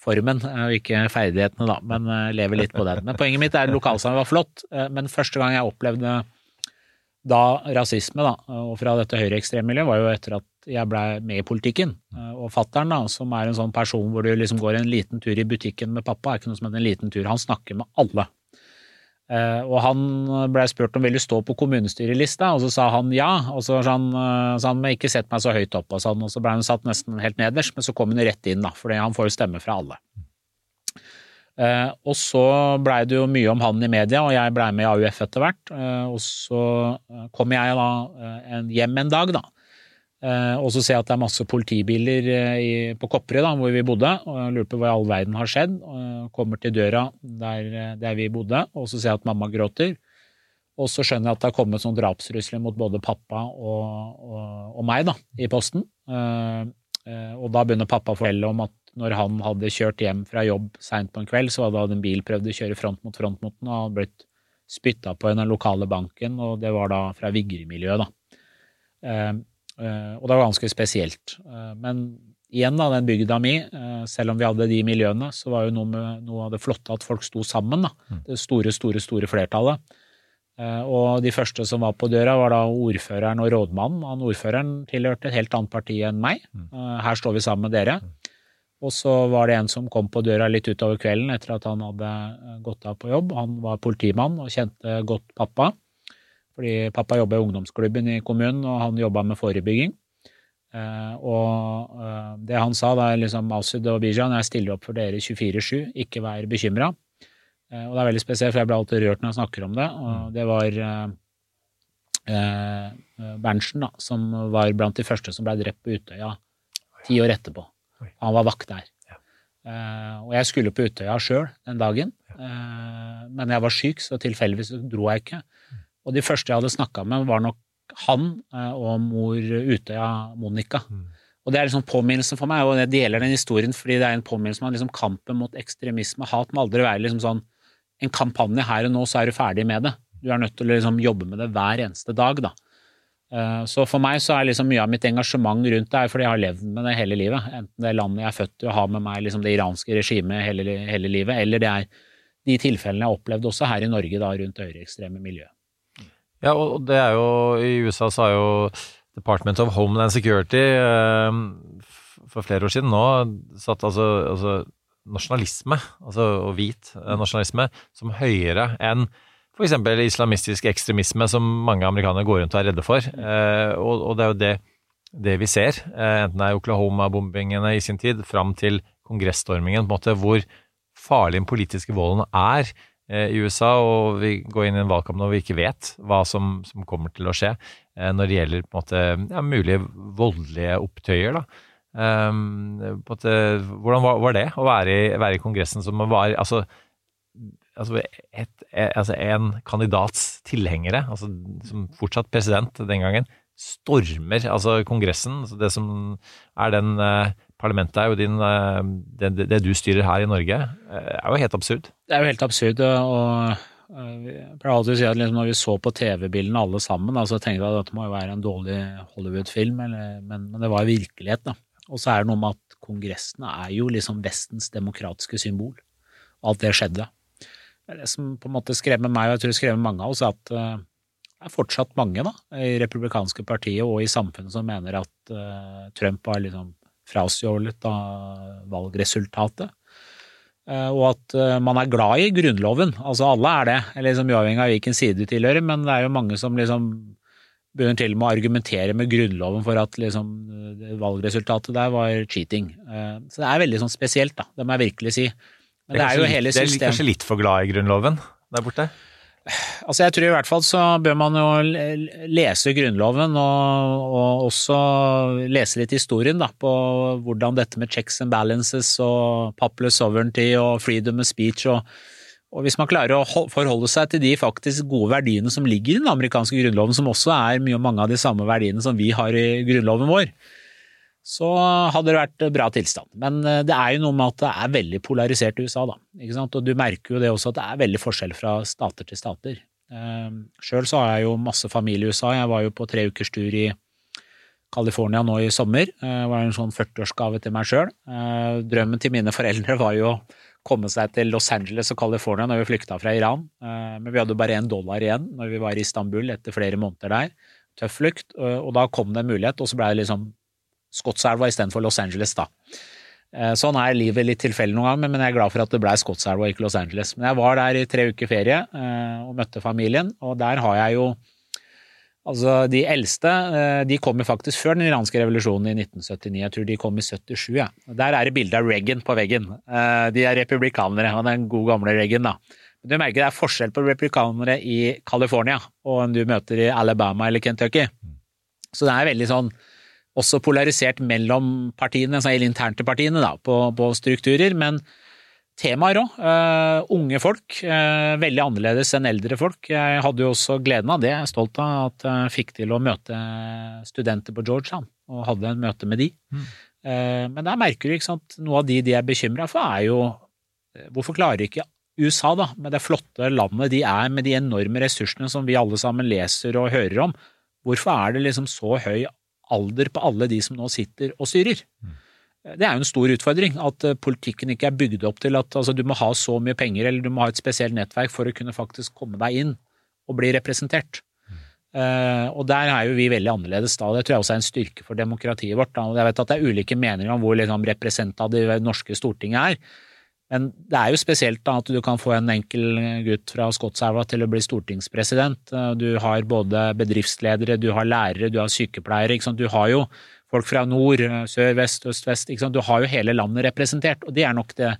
formen og ikke ferdighetene, da. Men lever litt på den. Men poenget mitt er at lokalsamfunnet var flott. eh, Men første gang jeg opplevde da rasisme, da, og fra dette høyreekstremmiljøet, var jo etter at jeg blei med i politikken. Eh, Og fattern, da, som er en sånn person hvor du liksom går en liten tur i butikken med pappa, er ikke noe som heter en liten tur. Han snakker med alle. Eh, og han blei spurt om ville stå på kommunestyrelista, og så sa han ja. Og så sa han, så han ikke sett meg så høyt opp, og, sånn, og så blei han satt nesten helt nederst, men så kom han rett inn, da, for han får jo stemme fra alle. Eh, og så blei det jo mye om han i media, og jeg blei med i AUF etter hvert. Eh, og så eh, kom jeg da eh, en, hjem en dag, da. Eh, og så ser jeg at det er masse politibiler eh, i, på Kopperud, hvor vi bodde, og jeg lurer på hva i all verden har skjedd. Og kommer til døra der, der vi bodde, og så ser jeg at mamma gråter. Og så skjønner jeg at det har kommet sånn drapstrusler mot både pappa og, og, og meg da, i posten. Og da begynner pappa å fortelle om at når han hadde kjørt hjem fra jobb seint på en kveld, så hadde en bil prøvd å kjøre front mot front mot den og hadde blitt spytta på i den lokale banken, og det var da fra Vigre-miljøet, da. Eh, eh, og det var ganske spesielt. Eh, men igjen, da, den bygda mi, eh, selv om vi hadde de miljøene, så var jo noe, med, noe av det flotte at folk sto sammen, da. Det store, store, store flertallet. Eh, Og de første som var på døra, var da ordføreren og rådmannen. Han ordføreren tilhørte et helt annet parti enn meg. Eh, Her står vi sammen med dere. Og så var det en som kom på døra litt utover kvelden etter at han hadde eh, gått av på jobb. Han var politimann og kjente godt pappa. Fordi pappa jobba i ungdomsklubben i kommunen, og han jobba med forebygging. Eh, og eh, det han sa da, liksom Masud og Bijan, jeg stiller opp for dere 24-7, ikke vær bekymra. Og det er veldig spesielt, for jeg blir alltid rørt når jeg snakker om det. Og det var Berntsen, da, som var blant de første som ble drept på Utøya ti år etterpå. Han var vakt der. Uh, og jeg skulle på Utøya sjøl den dagen, uh, men jeg var syk, så tilfeldigvis dro jeg ikke. Og de første jeg hadde snakka med, var nok han uh, og mor Utøya, Monica. Og det er liksom påminnelsen for meg, og jeg deler den historien fordi det er en påminnelse om at liksom kampen mot ekstremisme, hat, må aldri være liksom sånn en kampanje her og nå, så er du ferdig med det. Du er nødt til å liksom jobbe med det hver eneste dag, da. Eh, Så for meg så er liksom mye av mitt engasjement rundt det er fordi jeg har levd med det hele livet. Enten det landet jeg er født i og har med meg liksom det iranske regimet hele, hele livet, eller det er de tilfellene jeg har opplevd også her i Norge da, rundt høyreekstreme miljø. Ja, og det er jo I USA så har jo Department of Homeland Security eh, for flere år siden nå satt altså, altså nasjonalisme, altså og hvit eh, nasjonalisme, som høyere enn f.eks. islamistisk ekstremisme, som mange amerikanere går rundt og er redde for. Eh, og, og det er jo det, det vi ser, eh, enten det er Oklahoma-bombingene i sin tid, fram til kongressstormingen, på en måte, hvor farlig den politiske volden er eh, i USA, og vi går inn i en valgkamp når vi ikke vet hva som, som kommer til å skje når det gjelder på en måte, ja, mulige voldelige opptøyer. da. Um, på en hvordan var, var det å være i, være i Kongressen som var altså, altså, et, et, altså en kandidats tilhengere, altså, som fortsatt president den gangen, stormer altså Kongressen. Altså det som er den eh, Parlamentet er jo din eh, det, det, du styrer her i Norge, eh, er jo helt absurd. Det er jo helt absurd, og jeg pleier alltid å si at liksom når vi så på TV-bildene alle sammen, da, så tenkte jeg at dette må jo være en dårlig Hollywood-film, men, men det var virkelighet, da. Og så er det noe med at kongressene er jo liksom Vestens demokratiske symbol. Alt det skjedde. Det som på en måte skremmer meg, og jeg tror det skremmer mange av oss, at øh, det er fortsatt mange da, i republikanske partiet og i samfunnet som mener at øh, Trump har liksom frastjålet av valgresultatet. Eh, og at eh, man er glad i Grunnloven. Altså alle er det, liksom uavhengig av hvilken side du tilhører, men det er jo mange som liksom begynner til og med å argumentere med Grunnloven for at liksom eh, valgresultatet der var cheating. Eh, Så det er veldig sånn spesielt, da. Det må jeg virkelig si. Men det er jo kanskje hele litt- det er kanskje litt for glad i Grunnloven der borte? Altså jeg tror i hvert fall så bør man jo lese Grunnloven og, og også lese litt historien da, på hvordan dette med checks and balances og popular sovereignty og freedom of speech og Og hvis man klarer å forholde seg til de faktisk gode verdiene som ligger i den amerikanske grunnloven, som også er mye mange av de samme verdiene som vi har i grunnloven vår, så hadde det vært bra tilstand. Men eh, det er jo noe med at det er veldig polarisert i USA, da. Ikke sant? Og du merker jo det også at det er veldig forskjell fra stater til stater. Sjøl så har jeg jo masse familie i USA. Jeg var jo på tre ukers tur i California nå i sommer. Eh, Det var en sånn 40-årsgave til meg sjøl. Drømmen til mine foreldre var jo å komme seg til Los Angeles og California når vi flykta fra Iran. Eh, Men vi hadde bare én dollar igjen når vi var i Istanbul etter flere måneder der. Tøff flukt. Og da kom det en mulighet, og så ble det liksom Skottselva istedenfor Los Angeles, da. Eh, Sånn er livet litt tilfeldig noen ganger, men jeg er glad for at det ble Skotselva og ikke Los Angeles. Men jeg var der i tre uker ferie eh, og møtte familien, og der har jeg jo Altså, de eldste eh, de kom jo faktisk før den iranske revolusjonen i 1979. Jeg tror de kom i 77. Ja. Der er det bilde av Reagan på veggen. De er republikanere, og den gode gamle Reagan, da. Men du merker det er forskjell på republikanere i California og en du møter i Alabama eller Kentucky. Så det er veldig sånn også polarisert mellom partiene, altså eller internt til partiene, da, på, på strukturer. Men temaer òg. unge folk. Uh, veldig annerledes enn eldre folk. Jeg hadde jo også gleden av det, jeg er stolt av at jeg fikk til å møte studenter på Georgetown, og hadde en møte med de. Eh, men der merker du ikke sant, noe av de de er bekymra for, er jo eh, Hvorfor klarer ikke USA, da, med det flotte landet de er, med de enorme ressursene som vi alle sammen leser og hører om, hvorfor er det liksom så høy alder på alle de som nå sitter og styrer? Det er jo en stor utfordring, at eh, politikken ikke er bygd opp til at altså, du må ha så mye penger eller du må ha et spesielt nettverk for å kunne faktisk komme deg inn og bli representert. Uh, og der er jo vi veldig annerledes da, det tror jeg også er en styrke for demokratiet vårt. Da. Og jeg vet at det er ulike meninger om hvor liksom, representativ det norske Stortinget er, men det er jo spesielt da at du kan få en enkel gutt fra Skotselva til å bli stortingspresident. Eh, Du har både bedriftsledere, du har lærere, du har sykepleiere. Du har jo folk fra nord, eh, sør, vest, øst, vest. Du har jo hele landet representert, og det er nok det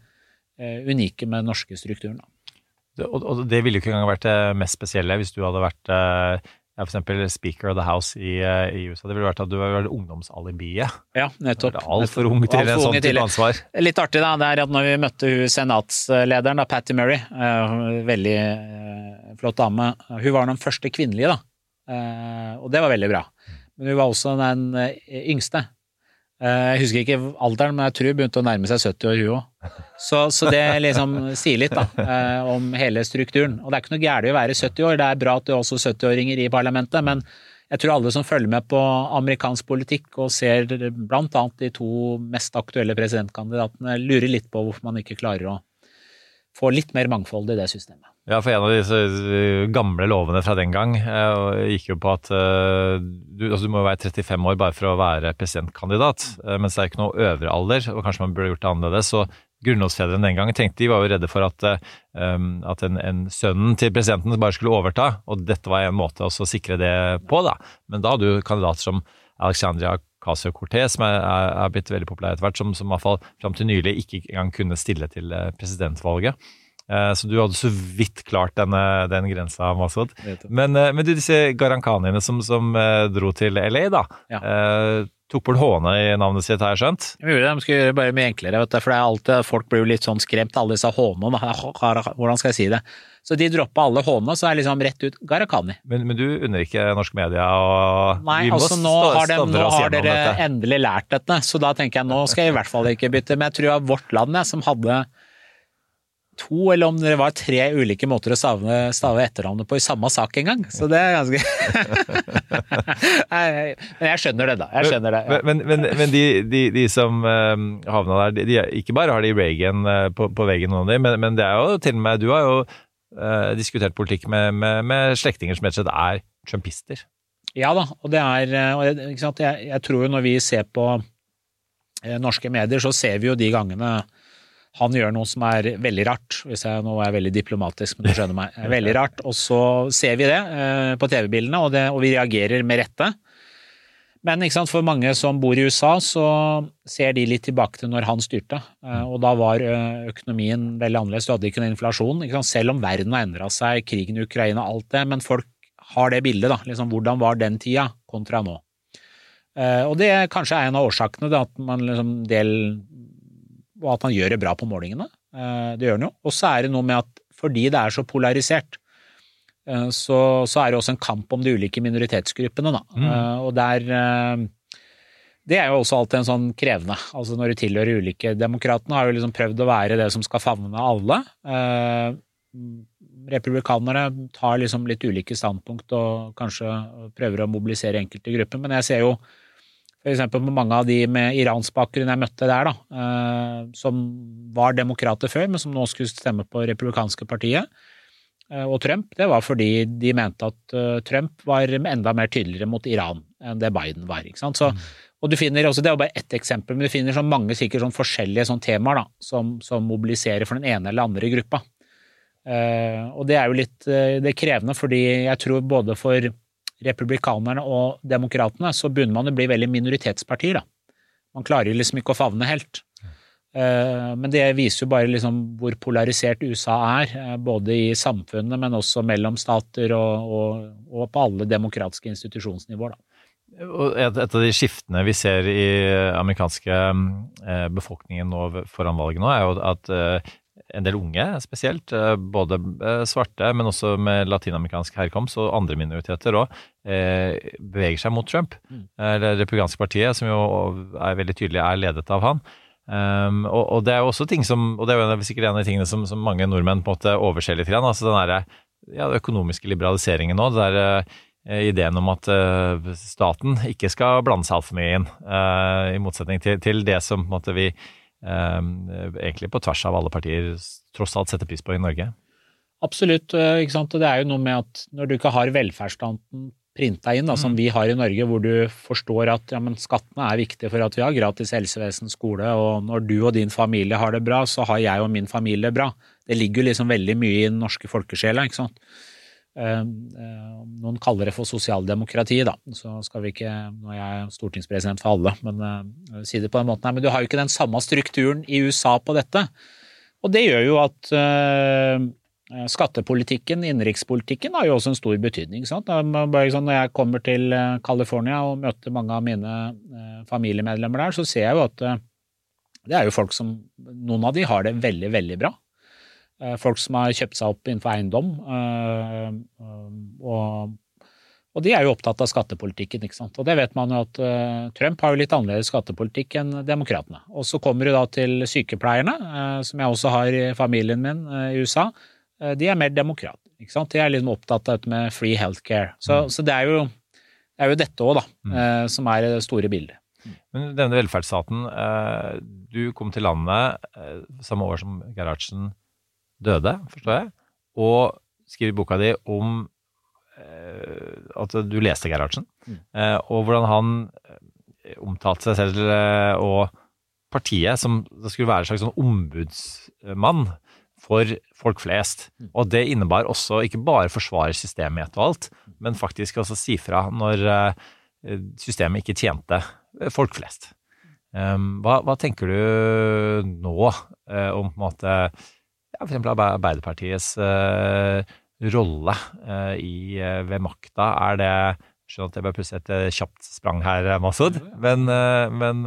eh, unike med den norske strukturen. Da. Og det ville jo ikke engang vært det mest spesielle hvis du hadde vært for eksempel Speaker of the House i, eh, i USA. Det ville vært at du var ungdomsalibiet. Ja, nettopp. Altfor ung til en sånn type ansvar. Litt artig da, det er at når vi møtte hun senatslederen, da, Patty Murray, eh, veldig eh, flott dame, hun var den første kvinnelige, da. Og det var veldig bra. Men hun var også den yngste. Jeg husker ikke alderen, men jeg tror hun begynte å nærme seg 70 år, hun òg. Så, så det liksom sier litt da, eh, om hele strukturen. Og det er ikke noe gærent å være 70 år, det er bra at det er også 70-åringer i parlamentet, men jeg tror alle som følger med på amerikansk politikk og ser annet de to mest aktuelle presidentkandidatene, lurer litt på hvorfor man ikke klarer å få litt mer mangfold i det systemet. Ja, for en av disse eh, gamle lovene fra den gang eh, gikk jo på at du, altså, du må være 35 år bare for å være presidentkandidat, mens det er ikke noe øvre alder, og kanskje man burde gjort det annerledes. Så grunnlovsfedrene den gangen tenkte de var jo redde for at, eh, um, at en, en sønnen til presidenten bare skulle overta, og dette var en måte også å sikre det på, da. Men da hadde du kandidater som Alexandria Casio-Cortez, som er, er, blitt veldig populær etter hvert, som, som i hvert fall fram til nylig ikke engang kunne stille til eh, presidentvalget. Eh, Så du hadde så vidt klart denne, den grensa, Masud. Men, men du, disse garankaniene som, som dro til LA, da. Ja. Eh, tok bort Håne i navnet sitt, har jeg skjønt? Vi gjorde det, de skulle gjøre det bare mye enklere, vet du, for det alltid, folk blir jo litt sånn skremt, alle disse hånene, da. hvordan skal jeg si det? Så de droppa alle Håne, så er det liksom rett ut Gharahkhani. Men, men du unner ikke norske media å Nei, vi må altså nå sta- har, de, nå har dere endelig lært dette, så da tenker jeg nå skal jeg i hvert fall ikke bytte. Men jeg tror at Vårt Land, jeg, som hadde to, eller om det var tre ulike måter å stave, stave etternavnet på i samme sak en gang. Så det er ganske Men jeg skjønner det, da. Jeg skjønner det. Ja. Men, men, men, men de, de, de som eh, havna der, de, ikke bare har de Reagan eh, på, på veggen, noen av dem, men, men det er jo til og med Du har jo eh, diskutert politikk med, med, med slektninger som rett og slett er trumpister. Ja da, og det er og jeg? Jeg, jeg tror jo når vi ser på eh, norske medier, så ser vi jo de gangene han gjør noe som er veldig rart, hvis jeg nå er veldig diplomatisk, men du skjønner meg. Veldig rart, og så ser vi det eh, på TV-bildene, og, og vi reagerer med rette. Men sant, for mange som bor i USA, så ser de litt tilbake til når han styrte. Eh, Og da var eh, økonomien veldig annerledes. Du hadde ikke noen inflasjon. Ikke? Selv om verden har endra seg, krigen i Ukraina, alt det. Men folk har det bildet, da. Liksom, hvordan var den tida kontra nå? Og det kanskje er en av årsakene, da, at man liksom del og at han gjør det bra på målingene. Eh, Det gjør han jo. Og så er det noe med at fordi det er så polarisert, eh, så, så er det også en kamp om de ulike minoritetsgruppene, da. Mm. Og der eh, Det er jo også alltid en sånn krevende. Altså når du tilhører ulike Demokratene har jo liksom prøvd å være det som skal favne alle. Eh, Republikanere tar liksom litt ulike standpunkt og kanskje prøver å mobilisere enkelte grupper, men jeg ser jo eksempel med mange av de med iransk bakgrunn jeg møtte der, da, eh, som var demokrater før, men som nå skulle stemme på republikanske partiet, eh, og Trump, det var fordi de mente at eh, Trump var enda mer tydeligere mot Iran enn det Biden var. ikke sant? Så, og du finner også, Det er jo bare ett eksempel, men du finner så mange sikkert sånn forskjellige sånn temaer da, som, som mobiliserer for den ene eller andre gruppa. Uh, og det er jo litt uh, det er krevende, fordi jeg tror både for republikanerne og demokratene så begynner man å bli veldig minoritetspartier. da. Man klarer liksom ikke å favne helt. Eh, Men det viser jo bare liksom hvor polarisert USA er, eh, både i samfunnet, men også mellom stater og, og, og på alle demokratiske institusjonsnivåer. Da. Et, et av de skiftene vi ser i amerikanske eh, befolkningen nå foran valget nå, er jo at en del unge spesielt, eh, både eh, svarte, men også med latinamerikansk herkomst og andre minoriteter òg, eh, beveger seg mot Trump. Eh, Det republikanske partiet, som jo er veldig tydelig er ledet av han. Um, og, og det er jo også ting som, og det er jo sikkert en av de tingene som, som mange nordmenn på en måte overser litt, grann, altså den der, ja, den økonomiske liberaliseringen nå. det der, ideen om at staten ikke skal blande seg altfor mye inn, i motsetning til, til det som på en måte vi egentlig på tvers av alle partier tross alt setter pris på i Norge. Absolutt, eh, ikke sant. Det er jo noe med at når du ikke har velferdsstaten printa inn, da, som vi har i Norge, hvor du forstår at ja, men skattene er viktige for at vi har gratis helsevesen, skole, og når du og din familie har det bra, så har jeg og min familie det bra. Det ligger jo liksom veldig mye i den norske folkesjela, ikke sant. Eh, eh, Noen kaller det for sosialdemokrati, da. Så skal vi ikke, nå er jeg stortingspresident for alle, men eh, si det på den måten her. Men du har jo ikke den samme strukturen i USA på dette. Og det gjør jo at skattepolitikken, innenrikspolitikken, har jo også en stor betydning. Sant? Når jeg kommer til California og møter mange av mine familiemedlemmer der, så ser jeg jo at det er jo folk som Noen av de har det veldig, veldig bra. Eh, Folk som har kjøpt seg opp innenfor eiendom. eh, Og, og de er jo opptatt av skattepolitikken, ikke sant. Og det vet man jo at eh, Trump har jo litt annerledes skattepolitikk enn demokratene. Og så kommer du da til sykepleierne, eh, som jeg også har i familien min eh, i USA. Eh, De er mer demokrater, ikke sant. De er liksom opptatt av dette med free healthcare. Så, så det, er jo, det er jo dette òg, da, mm. som er det store bildet. Men denne velferdsstaten, eh, du kom til landet eh, samme år som Gerhardsen døde, forstår jeg, og skriver boka di om eh, at du leste Gerhardsen, eh, og hvordan han eh, omtalte seg selv eh, og partiet som det skulle være en slags sånn ombudsmann for folk flest. Og det innebar også ikke bare forsvare systemet i ett og alt, men faktisk også si fra når eh, systemet ikke tjente folk flest. Um, hva, hva tenker du nå eh, om på en måte ja, for eksempel Arbeiderpartiets eh, rolle eh, i, eh, ved makta? Er det jeg skjønner at det ble plutselig et kjapt sprang her, Masud, men, men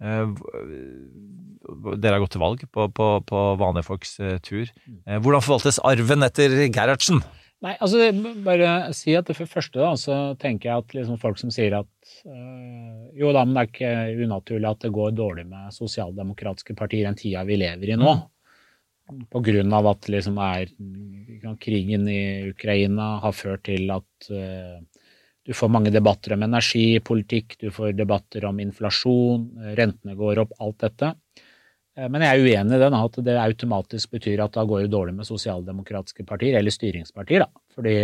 dere har gått til valg på, på, på vanlige folks tur. Eh, hvordan forvaltes arven etter Gerhardsen? Nei, altså bare si at det første da, så tenker jeg at liksom folk som sier at øh, jo da, men det er ikke unaturlig at det går dårlig med sosialdemokratiske partier enn den tida vi lever i nå. På av at liksom er krigen i Ukraina har ført til at øh, du får mange debatter om energipolitikk, du får debatter om inflasjon, rentene går opp, alt dette. Eh, Men jeg er uenig i den, at det automatisk betyr at da går det dårlig med sosialdemokratiske partier, eller styringspartier. Da. Fordi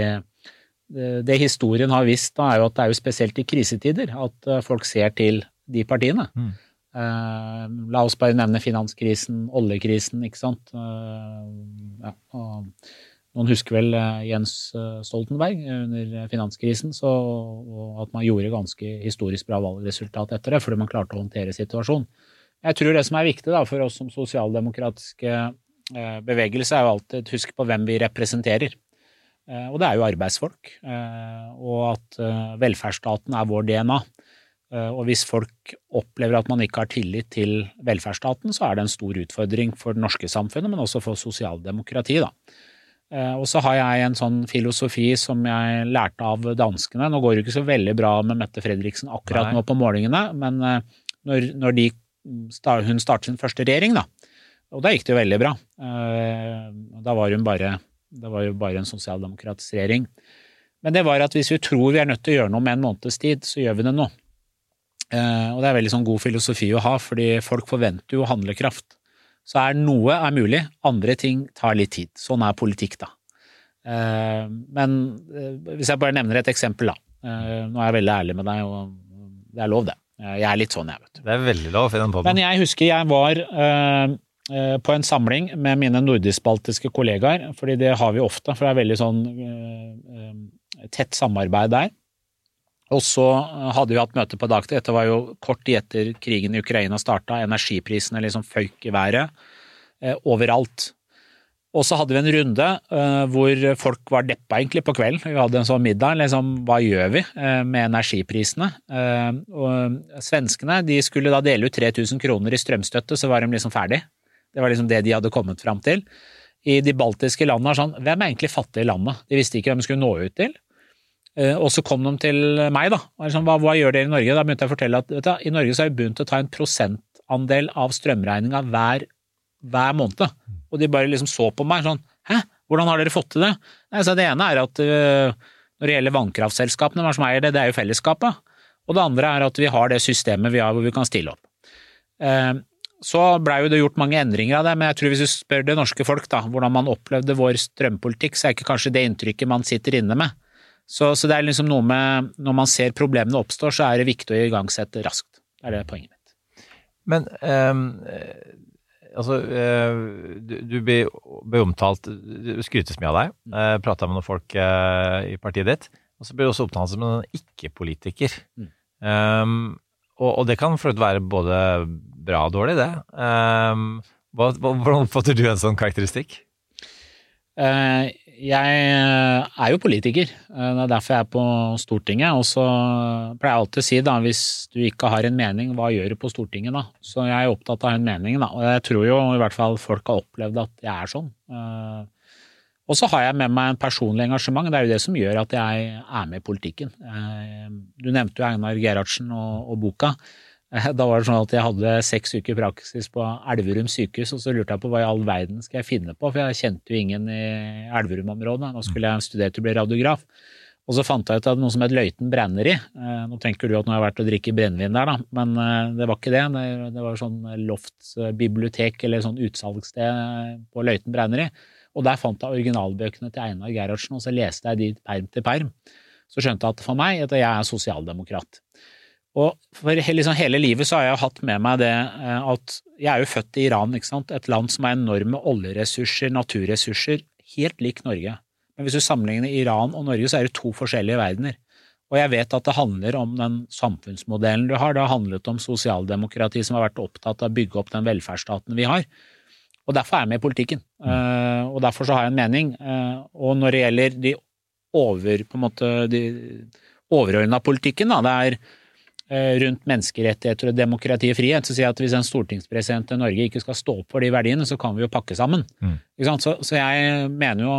det, historien har visst, da, er jo at det er jo spesielt i krisetider at eh, folk ser til de partiene. Eh, la oss bare nevne finanskrisen, oljekrisen, ikke sant. Eh, ja, noen husker vel eh, Jens eh, Stoltenberg under finanskrisen, så, og at man gjorde ganske historisk bra valgresultat etter det, fordi man klarte å håndtere situasjonen. Jeg tror det som er viktig da, for oss som sosialdemokratiske eh, bevegelse, er jo alltid å huske på hvem vi representerer. Eh, og det er jo arbeidsfolk. Eh, og at eh, velferdsstaten er vår DNA. Eh, Og hvis folk opplever at man ikke har tillit til velferdsstaten, så er det en stor utfordring for det norske samfunnet, men også for sosialdemokratiet, da. Eh, Og så har jeg en sånn filosofi som jeg lærte av danskene. Nå går det ikke så veldig bra med Mette Fredriksen akkurat Nei. nå på målingene, men eh, når, når de, hun startet sin første regjering, da, og da gikk det jo veldig bra. Da var hun bare, det var jo bare en sosialdemokratisk regjering. Men det var at hvis vi tror vi er nødt til å gjøre noe med en måneds tid, så gjør vi det nå. Eh, Og det er veldig sånn god filosofi å ha, fordi folk forventer jo handlekraft. Så er noe er mulig, andre ting tar litt tid. Sånn er politikk, da. Eh, Men eh, hvis jeg bare nevner et eksempel, da. Nå er jeg veldig ærlig med deg, og det er lov, det. Jeg er litt sånn, jeg, vet du. Det er veldig lov i den Men jeg husker jeg var på en samling med mine nordisk-baltiske kollegaer, fordi det har vi ofte, for det er veldig sånn tett samarbeid der. Og så eh, hadde vi hatt møte på dagtid, dette var jo kort tid etter krigen i Ukraina starta, energiprisene liksom føyk i været eh, overalt. Og så hadde vi en runde eh, hvor folk var deppa egentlig på kvelden. Vi hadde en sånn middag, liksom hva gjør vi eh, med energiprisene? Eh, og svenskene de skulle da dele ut 3000 kroner i strømstøtte, så var de liksom ferdig. Det var liksom det de hadde kommet fram til. I de baltiske landene er sånn, hvem er egentlig fattige i landet? De visste ikke hvem de skulle nå ut til. Eh, Og så kom de til meg, da. Sånn, hva, hva gjør dere i Norge? Da begynte jeg å fortelle at du, i Norge så har vi begynt å ta en prosentandel av strømregninga hver, hver måned. Og de bare liksom så på meg sånn Hæ, hvordan har dere fått til det? Nei, så det ene er at øh, når det gjelder vannkraftselskapene, hvem som eier det? Det er jo fellesskapet. Og det andre er at vi har det systemet vi har hvor vi kan stille opp. Eh, Så blei jo det gjort mange endringer av det, men jeg tror hvis du spør det norske folk da, hvordan man opplevde vår strømpolitikk, så er ikke kanskje det inntrykket man sitter inne med. Så, så det er liksom noe med Når man ser problemene oppstår, så er det viktig å igangsette raskt. Det er det poenget mitt. Men eh, altså eh, du, du blir, blir omtalt Det skrytes mye av deg. Mm. Uh, Prata med noen folk uh, i partiet ditt. Og så blir du også omtalt som en ikke-politiker. Mm. Um, og, og det kan for så vidt være både bra og dårlig, det. Um, hva, hvordan oppfatter du en sånn karakteristikk? Eh, Jeg er jo politiker, eh, det er derfor jeg er på Stortinget. Og så pleier jeg alltid å si da, hvis du ikke har en mening, hva gjør du på Stortinget da? Så jeg er opptatt av en mening da, og jeg tror jo i hvert fall folk har opplevd at jeg er sånn. Eh, Og så har jeg med meg en personlig engasjement, det er jo det som gjør at jeg er med i politikken. Eh, Du nevnte jo Einar Gerhardsen og, og boka. Eh, Da var det sånn at jeg hadde seks uker praksis på Elverum sykehus, og så lurte jeg på hva i all verden skal jeg finne på, for jeg kjente jo ingen i Elverum-området. Nå skulle jeg studere til å bli radiograf. Og så fant jeg ut at noe som het Løiten brenneri. Eh, Nå tenker du at nå har jeg vært og drikke brennevin der, da, men eh, det var ikke det. Det, var sånn loftsbibliotek eller sånn utsalgssted på Løiten brenneri. Og der fant jeg originalbøkene til Einar Gerhardsen, og så leste jeg de perm til perm. Så skjønte jeg at for meg at jeg er sosialdemokrat. Og for liksom hele livet så har jeg hatt med meg det eh, at jeg er jo født i Iran, ikke sant? et land som har enorme oljeressurser, naturressurser, helt lik Norge. Men hvis du sammenligner Iran og Norge, så er det to forskjellige verdener. Og jeg vet at det handler om den samfunnsmodellen du har. Det har handlet om sosialdemokrati som har vært opptatt av å bygge opp den velferdsstaten vi har. Og derfor er jeg med i politikken. Eh, og derfor så har jeg en mening. Eh, og når det gjelder de over, på en måte, de overordna politikken, da, det er rundt menneskerettigheter og demokrati og frihet, så sier jeg at hvis en stortingspresident i Norge ikke skal stå opp for de verdiene, så kan vi jo pakke sammen. Mm. Ikke sant? Så, så jeg mener jo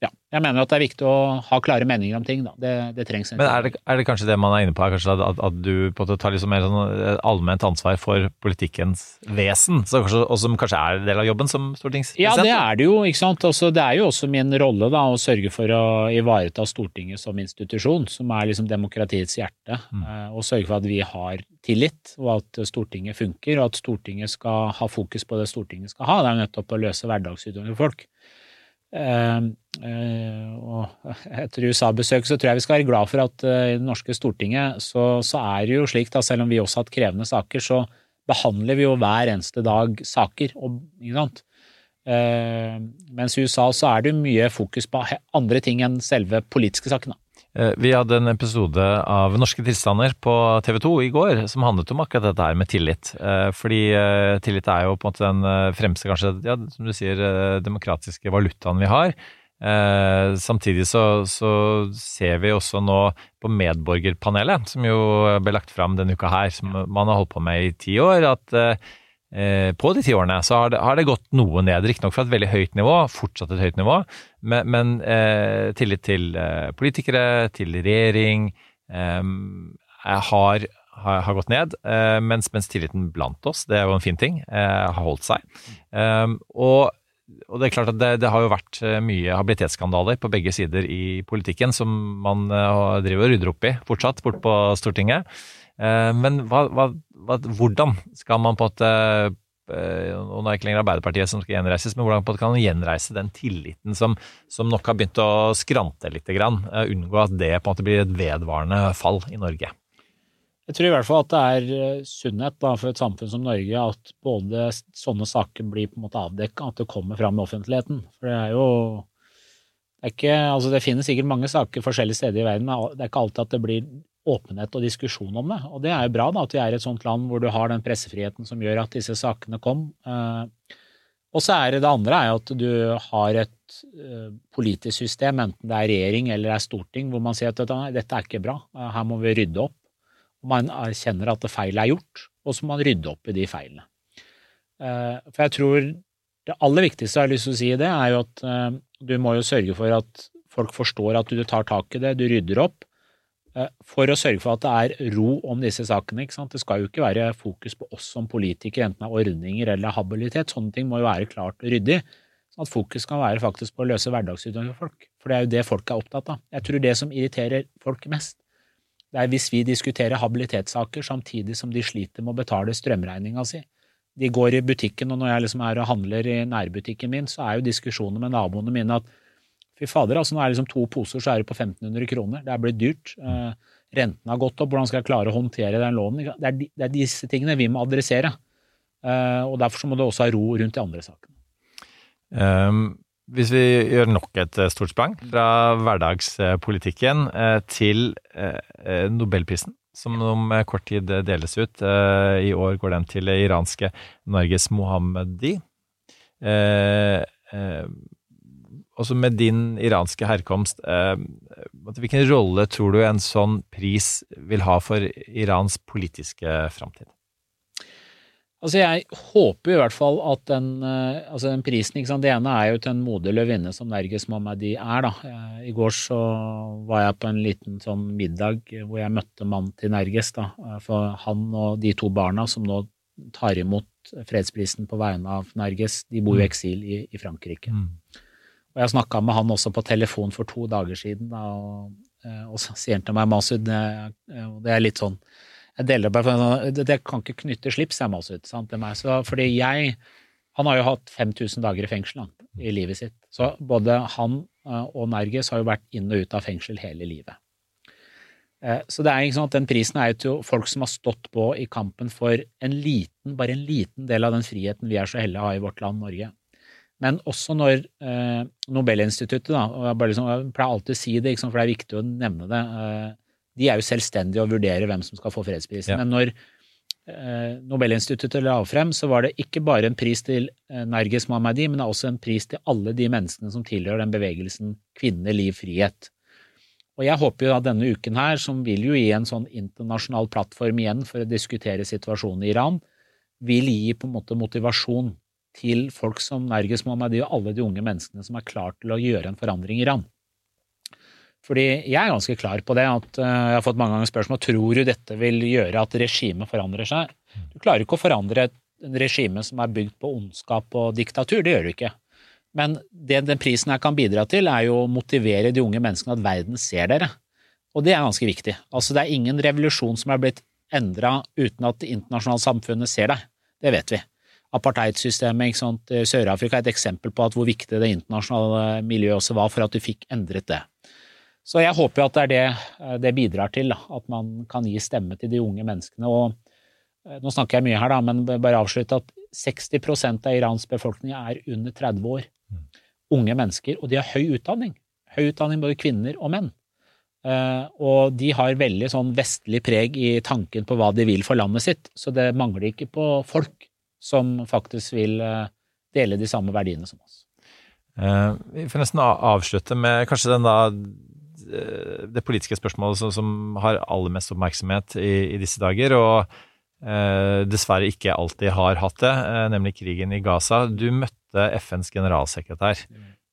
ja, jeg mener at det er viktig å ha klare meninger om ting. Da. Det, det trengs. Men er det, er det kanskje det man er inne på, kanskje at, at, du på en måte tar liksom mer sånn eh, allment ansvar for politikkens vesen, så kanskje, og som kanskje er en del av jobben som stortingspresident? Ja, det er det jo. ikke sant? Altså, det er jo også min rolle da, å sørge for å ivareta Stortinget som institusjon, som er liksom demokratiets hjerte. mm. Og sørge for at vi har tillit, og at Stortinget funker, og at Stortinget skal ha fokus på det Stortinget skal ha. Det er nettopp å løse hverdagsutfordringer for folk. Eh, eh, og etter USA-besøk så tror jeg vi skal være glad for at eh, i det norske Stortinget så, så er det jo slik, da, selv om vi også har hatt krevende saker, så behandler vi jo hver eneste dag saker. Og, ikke sant? Eh, mens i USA så er det jo mye fokus på andre ting enn selve politiske saken. Eh, Vi hadde en episode av Norske tilstander på TV 2 i går som handlet om akkurat dette her med tillit. Eh, Fordi eh, tillit er jo på en måte den eh, fremste, kanskje, ja, som du sier, eh, demokratiske valutaen vi har. Eh, samtidig så, så ser vi også nå på Medborgerpanelet, som jo ble lagt fram denne uka her, som man har holdt på med i ti år, at eh, på de ti årene så har det, har det gått noe ned. Riktignok fra et veldig høyt nivå, fortsatt et høyt nivå, men, men eh, tillit til eh, politikere, til regjering, eh, har, har, har gått ned. eh, mens, mens tilliten blant oss, det er jo en fin ting, har holdt seg. Og og det er klart at det, det har jo vært eh, mye habilitetsskandaler på begge sider i politikken som man eh, driver og rydder opp i fortsatt, bort på Stortinget. Eh, Men hva, hva, hvordan skal man på eh, og nå er det ikke lenger Arbeiderpartiet som skal gjenreises, men hvordan kan man gjenreise den tilliten som, som nok har begynt å skrante litt, grann, unngå at det på en måte blir et vedvarende fall i Norge? Jeg tror i hvert fall at det er eh, sunnhet da, for et samfunn som Norge at både sånne saker blir på en måte avdekka, at det kommer fram i offentligheten. For det er jo det, er ikke, altså det finnes sikkert mange saker forskjellige steder i verden, men det er ikke alltid at det blir åpenhet og diskusjon om det. Og det er jo bra da, at vi er i et sånt land hvor du har den pressefriheten som gjør at disse sakene kom. Eh, Og så er det det andre er at du har et eh, politisk system, enten det er regjering eller det er storting, hvor man sier at dette, er ikke bra, her må vi rydde opp. Man erkjenner at det feil er gjort, og så må man rydde opp i de feilene. Eh, For jeg tror det aller viktigste jeg har lyst til å si i det, er jo at eh, du må jo sørge for at folk forstår at du tar tak i det, du rydder opp, eh, for å sørge for at det er ro om disse sakene. Det skal jo ikke være fokus på oss som politikere, enten det er ordninger eller habilitet. Sånne ting må jo være klart og ryddig. Sånn at fokus kan være faktisk på å løse hverdagsutfordringer for folk. For det er jo det folk er opptatt av. Jeg tror det som irriterer folk mest, det er hvis vi diskuterer habilitetssaker samtidig som de sliter med å betale strømregninga si. De går i butikken, og når jeg liksom er og handler i nærbutikken min, så er jo diskusjonen med naboene mine at fy fader, altså nå er det liksom to poser, så er det på 1500 kroner. Det er blitt dyrt. Eh, renten har gått opp. Hvordan skal jeg klare å håndtere den lånen? Det er, de- det er disse tingene vi må adressere. Eh, og derfor så må det også ha ro rundt de andre sakene. Um, hvis vi gjør nok et eh, stort sprang fra hverdagspolitikken eh, til eh, Nobelprisen, som om kort tid deles ut. I år går den til iranske Norges Mohammedi. Også med din iranske herkomst, hvilken rolle tror du en sånn pris vil ha for Irans politiske framtid? Altså Jeg håper i hvert fall at den, eh, altså den prisen ikke sant? Det ene er jo til en modig løvinne som Nerges de er. da. Eh, I går så var jeg på en liten sånn middag hvor jeg møtte mannen til Nergis, da. Eh, For han og de to barna som nå tar imot fredsprisen på vegne av Nergis, de bor jo i eksil i, i Frankrike. Og jeg snakka med han også på telefon for to dager siden, da, og, og så sier han til meg, Masud, det, det er litt sånn jeg deler bare for sånn, det, kan ikke knytte slips, jeg Masud, til meg. Så, fordi jeg Han har jo hatt 5000 dager i fengsel han, i livet sitt. Så både han eh, og Nergis har jo vært inn og ut av fengsel hele livet. Eh, Så det er ikke sånn at den prisen er jo til folk som har stått på i kampen for en liten, bare en liten del av den friheten vi er så heldige å ha i vårt land, Norge. Men også når eh, Nobelinstituttet, da, og jeg, liksom, jeg pleier alltid å si det, liksom, for det er viktig å nevne det, eh, de er jo selvstendige og vurderer hvem som skal få fredsprisen. Ja. Men når eh, Nobelinstituttet la frem, så var det ikke bare en pris til eh, Narges Mohammadi, men det er også en pris til alle de menneskene som tilhører den bevegelsen Kvinner, liv, frihet. Og jeg håper jo at denne uken her, som vil jo gi en sånn internasjonal plattform igjen for å diskutere situasjonen i Iran, vil gi på en måte motivasjon til folk som Nerges Mohammadi og alle de unge menneskene som er klar til å gjøre en forandring i Iran. Fordi jeg er ganske klar på det, at eh, jeg har fått mange ganger spørsmål tror du dette vil gjøre at regimet forandrer seg. Du klarer ikke å forandre et regime som er bygd på ondskap og diktatur, det gjør du ikke. Men det den prisen jeg kan bidra til, er jo å motivere de unge menneskene at verden ser dere. Og det er ganske viktig. Altså det er ingen revolusjon som er blitt endra uten at det internasjonale samfunnet ser deg. Det vet vi. Apartheidsystemet i Sør-Afrika er et eksempel på hvor viktig det internasjonale miljøet også var for at du fikk endret det. Så jeg håper jo at det er det eh, det bidrar til, at man kan gi stemme til de unge menneskene. og eh, Nå snakker jeg mye her, da, men bare avslutte at 60 av Irans befolkning er under 30 år. Unge mennesker, og de har høy utdanning. Høy utdanning både kvinner og menn. Eh, og de har veldig sånn vestlig preg i tanken på hva de vil for landet sitt, så det mangler ikke på folk som faktisk vil dele de samme verdiene som oss. Vi får nesten avslutte med kanskje den da det politiske spørsmålet som, som har aller mest oppmerksomhet i, i disse dager, og eh, dessverre ikke alltid har hatt det, eh, nemlig krigen i Gaza. Du møtte FNs generalsekretær,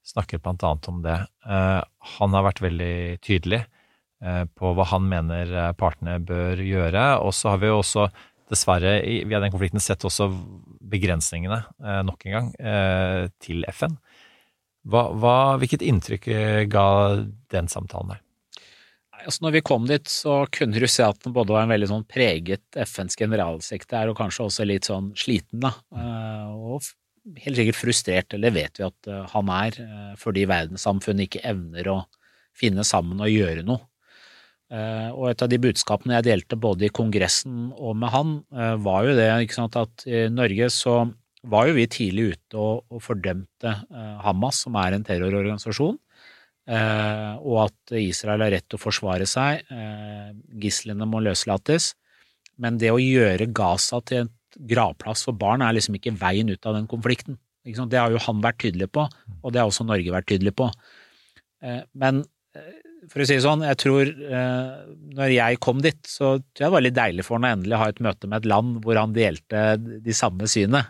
snakket annet om det. Eh, han har vært veldig tydelig eh, på hva han mener eh, partene bør gjøre, og så har vi jo også dessverre via den konflikten sett også begrensningene eh, nok en gang eh, til FN. Hva, hva, hvilket inntrykk eh, ga den samtalen deg? Altså når vi kom dit, så kunne du se at den både var en veldig sånn preget FNs generalsekretær, og kanskje også litt sånn sliten, da. Eh, Og helt sikkert frustrert, eller vet vi at eh, han er, fordi verdenssamfunnet ikke evner å finne sammen og gjøre noe. Og et av de budskapene jeg delte både i Kongressen og med han, var jo det sant, at i Norge så var jo vi tidlig ute og, og fordømte eh, Hamas, som er en terrororganisasjon. Eh, og at Israel har rett til å forsvare seg. Eh, gislene må løslates. Men det å gjøre Gaza til et gravplass for barn er liksom ikke veien ut av den konflikten. Det har jo han vært tydelig på, og det har også Norge vært tydelig på. Eh, men for å si det sånn, jeg tror når jeg kom dit, så tror jeg det var litt deilig for han å endelig ha et møte med et land hvor han delte de samme synene,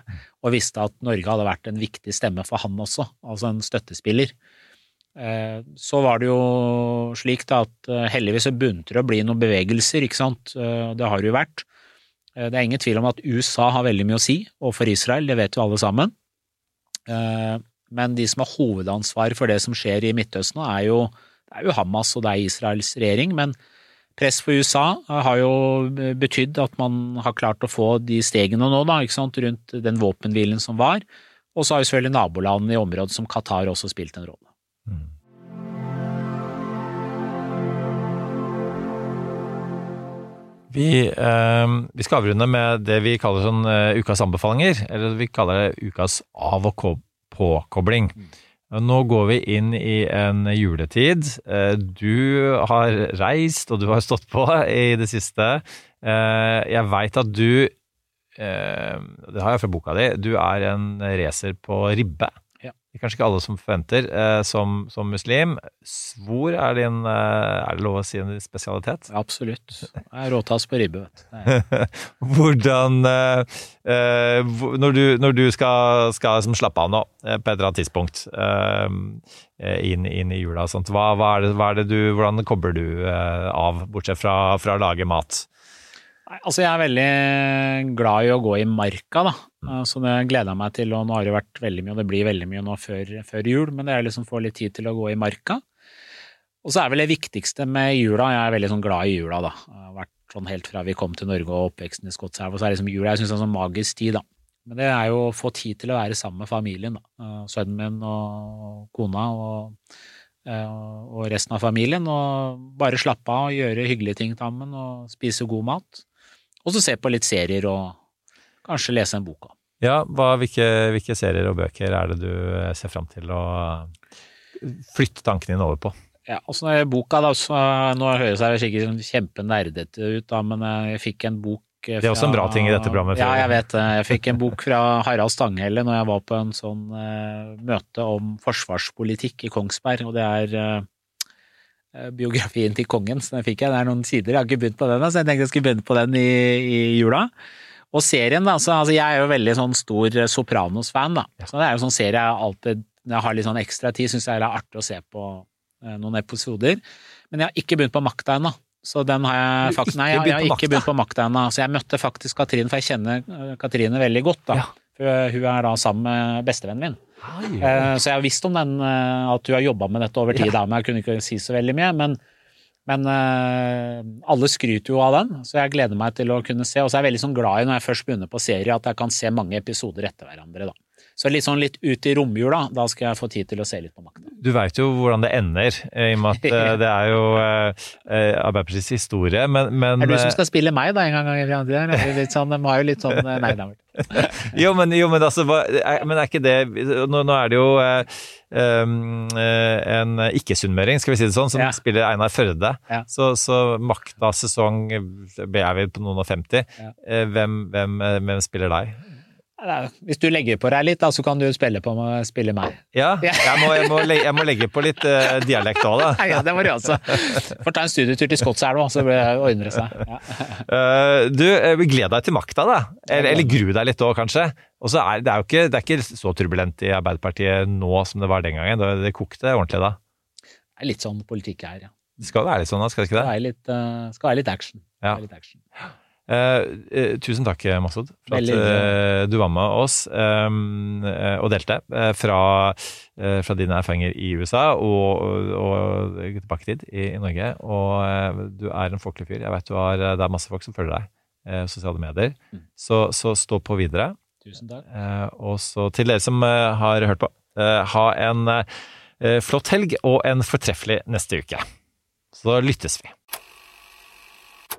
og visste at Norge hadde vært en viktig stemme for han også, altså en støttespiller. Eh, Så var det jo slik da at eh, heldigvis så begynte det å bli noen bevegelser, ikke sant, Eh, det har det jo vært. Det er ingen tvil om at USA har veldig mye å si overfor Israel, det vet jo alle sammen. Men de som har hovedansvar for det som skjer i Midtøsten, er jo, det er jo Hamas og det er Israels regjering. Men press på USA har jo betydd at man har klart å få de stegene nå, da, rundt den våpenhvilen som var. Og så har jo selvfølgelig nabolandene i området som Qatar også spilt en rolle. Vi, eh, vi skal avrunde med det vi kaller sånn uh, ukas anbefalinger, eller vi kaller det ukas av- og ko- påkobling. Nå går vi inn i en juletid. Eh, Du har reist, og du har stått på i det siste. Eh, Jeg veit at du eh, Det har jeg fra boka di. Du er en racer på ribbe. Det er kanskje ikke alle som forventer eh, som, som muslim. Svor er din eh, Er det lov å si en spesialitet? Absolutt. Jeg er råtass på ribbe, vet du. Hvordan eh, eh, Når du, når du skal, skal liksom slappe av nå, eh, på et eller annet tidspunkt, eh, inn, inn i jula og sånt, hva, hva, er det, hva er det du Hvordan kobler du av, bortsett fra, fra å lage mat? Altså jeg er veldig glad i å gå i marka, da. Eh, Så det gleder jeg meg til, og nå har det vært veldig mye, og det blir veldig mye nå før, før jul, men det er liksom få litt tid til å gå i marka. Og så er vel det viktigste med jula, jeg er veldig sånn glad i jula, da. Jeg har vært sånn helt fra vi kom til Norge og oppveksten i Skotselv, og så er liksom jula, jeg synes det er en sånn magisk tid, da. Men det er jo å få tid til å være sammen med familien, da. Eh, Sønnen min og kona og, eh, og resten av familien, og bare slappe av og gjøre hyggelige ting sammen og spise god mat. Og så se på litt serier og kanskje lese en bok. Ja, hva, hvilke, hvilke serier og bøker er det du eh, ser fram til å flytte tankene dine over på? Ja, og så boka da, så, Nå høres jeg sikkert kjempenerdete ut, da, men jeg fikk en bok fra, Det er også en bra ting i dette programmet, Ja, jeg vet det. Jeg fikk en bok fra Harald Stanghelle når jeg var på en sånn uh, møte om forsvarspolitikk i Kongsberg, og det er eh, eh, biografien til kongen, så den fikk jeg. Det er noen sider, jeg har ikke begynt på den, så jeg tenkte jeg skulle begynne på den i, i jula. Og serien, da, så altså, jeg er jo veldig sånn stor eh, Sopranos-fan, da. Så det er jo sånn serie jeg alltid, når jeg har litt sånn ekstra tid, syns jeg er artig å se på eh, noen episoder. Men jeg har ikke begynt på Makta ennå. Så den har jeg faktisk Nei, jeg, jeg har ikke begynt på Makta ennå. Så jeg møtte faktisk Katrine, for jeg kjenner eh, Katrine veldig godt, da. Ja. For hun er da sammen med bestevennen min. Eh, Så jeg har visst om den, eh, at du har jobba med dette over tid, da, men jeg kunne ikke si så veldig mye. Men, men eh, alle skryter jo av den, så jeg gleder meg til å kunne se. Og så er jeg veldig sånn glad i når jeg først begynner på serie, at jeg kan se mange episoder etter hverandre. da. Så litt sånn litt ut i romjula, da skal jeg få tid til å se litt på Makta. Du veit jo hvordan det ender, eh, i og med at eh, det er jo eh, Arbeiderpartiets historie, men, men Er det du som skal spille meg da en gang i Litt sånn, de har jo litt sånn Nei, da jo, men, jo, men altså er, Men er ikke det Nå, nå er det jo eh, en ikke-sunnmøring, skal vi si det sånn, som Ja. spiller Einar Førde. Ja. Så, så makta sesong er vi på noen og 50. Ja. Hvem, hvem, hvem spiller deg? Hvis du legger på deg litt, da, så kan du spille, på, spille meg. Ja, jeg må, jeg må, legge, jeg må legge på litt uh, dialekt òg, da. Ja, det må du altså. Får ta en studietur til Skotselv, så ordner det seg. Ja. Uh, du, eh, gled deg til makta, da. Eller, eller gru deg litt òg, kanskje. Og så er det er jo ikke, det er ikke så turbulent i Arbeiderpartiet nå som det var den gangen. Det, det kokte ordentlig da. Det er litt sånn politikk er, ja. Det skal være litt sånn, da, skal det ikke Det det? er litt, uh, skal være litt action. Ja. Være litt action. Eh, eh, tusen takk, Masud, for at eh, du var med oss eh, og delte eh, fra, fra dine erfaringer i USA og, og, og tilbake tid i, i Norge. Og du er en folkelig fyr. Jeg vet du har, det er masse folk som følger deg på sosiale medier. Mm. Så, så stå på videre. Tusen takk. Og så til dere som har hørt på, ha en flott helg og en fortreffelig neste uke. Så lyttes vi.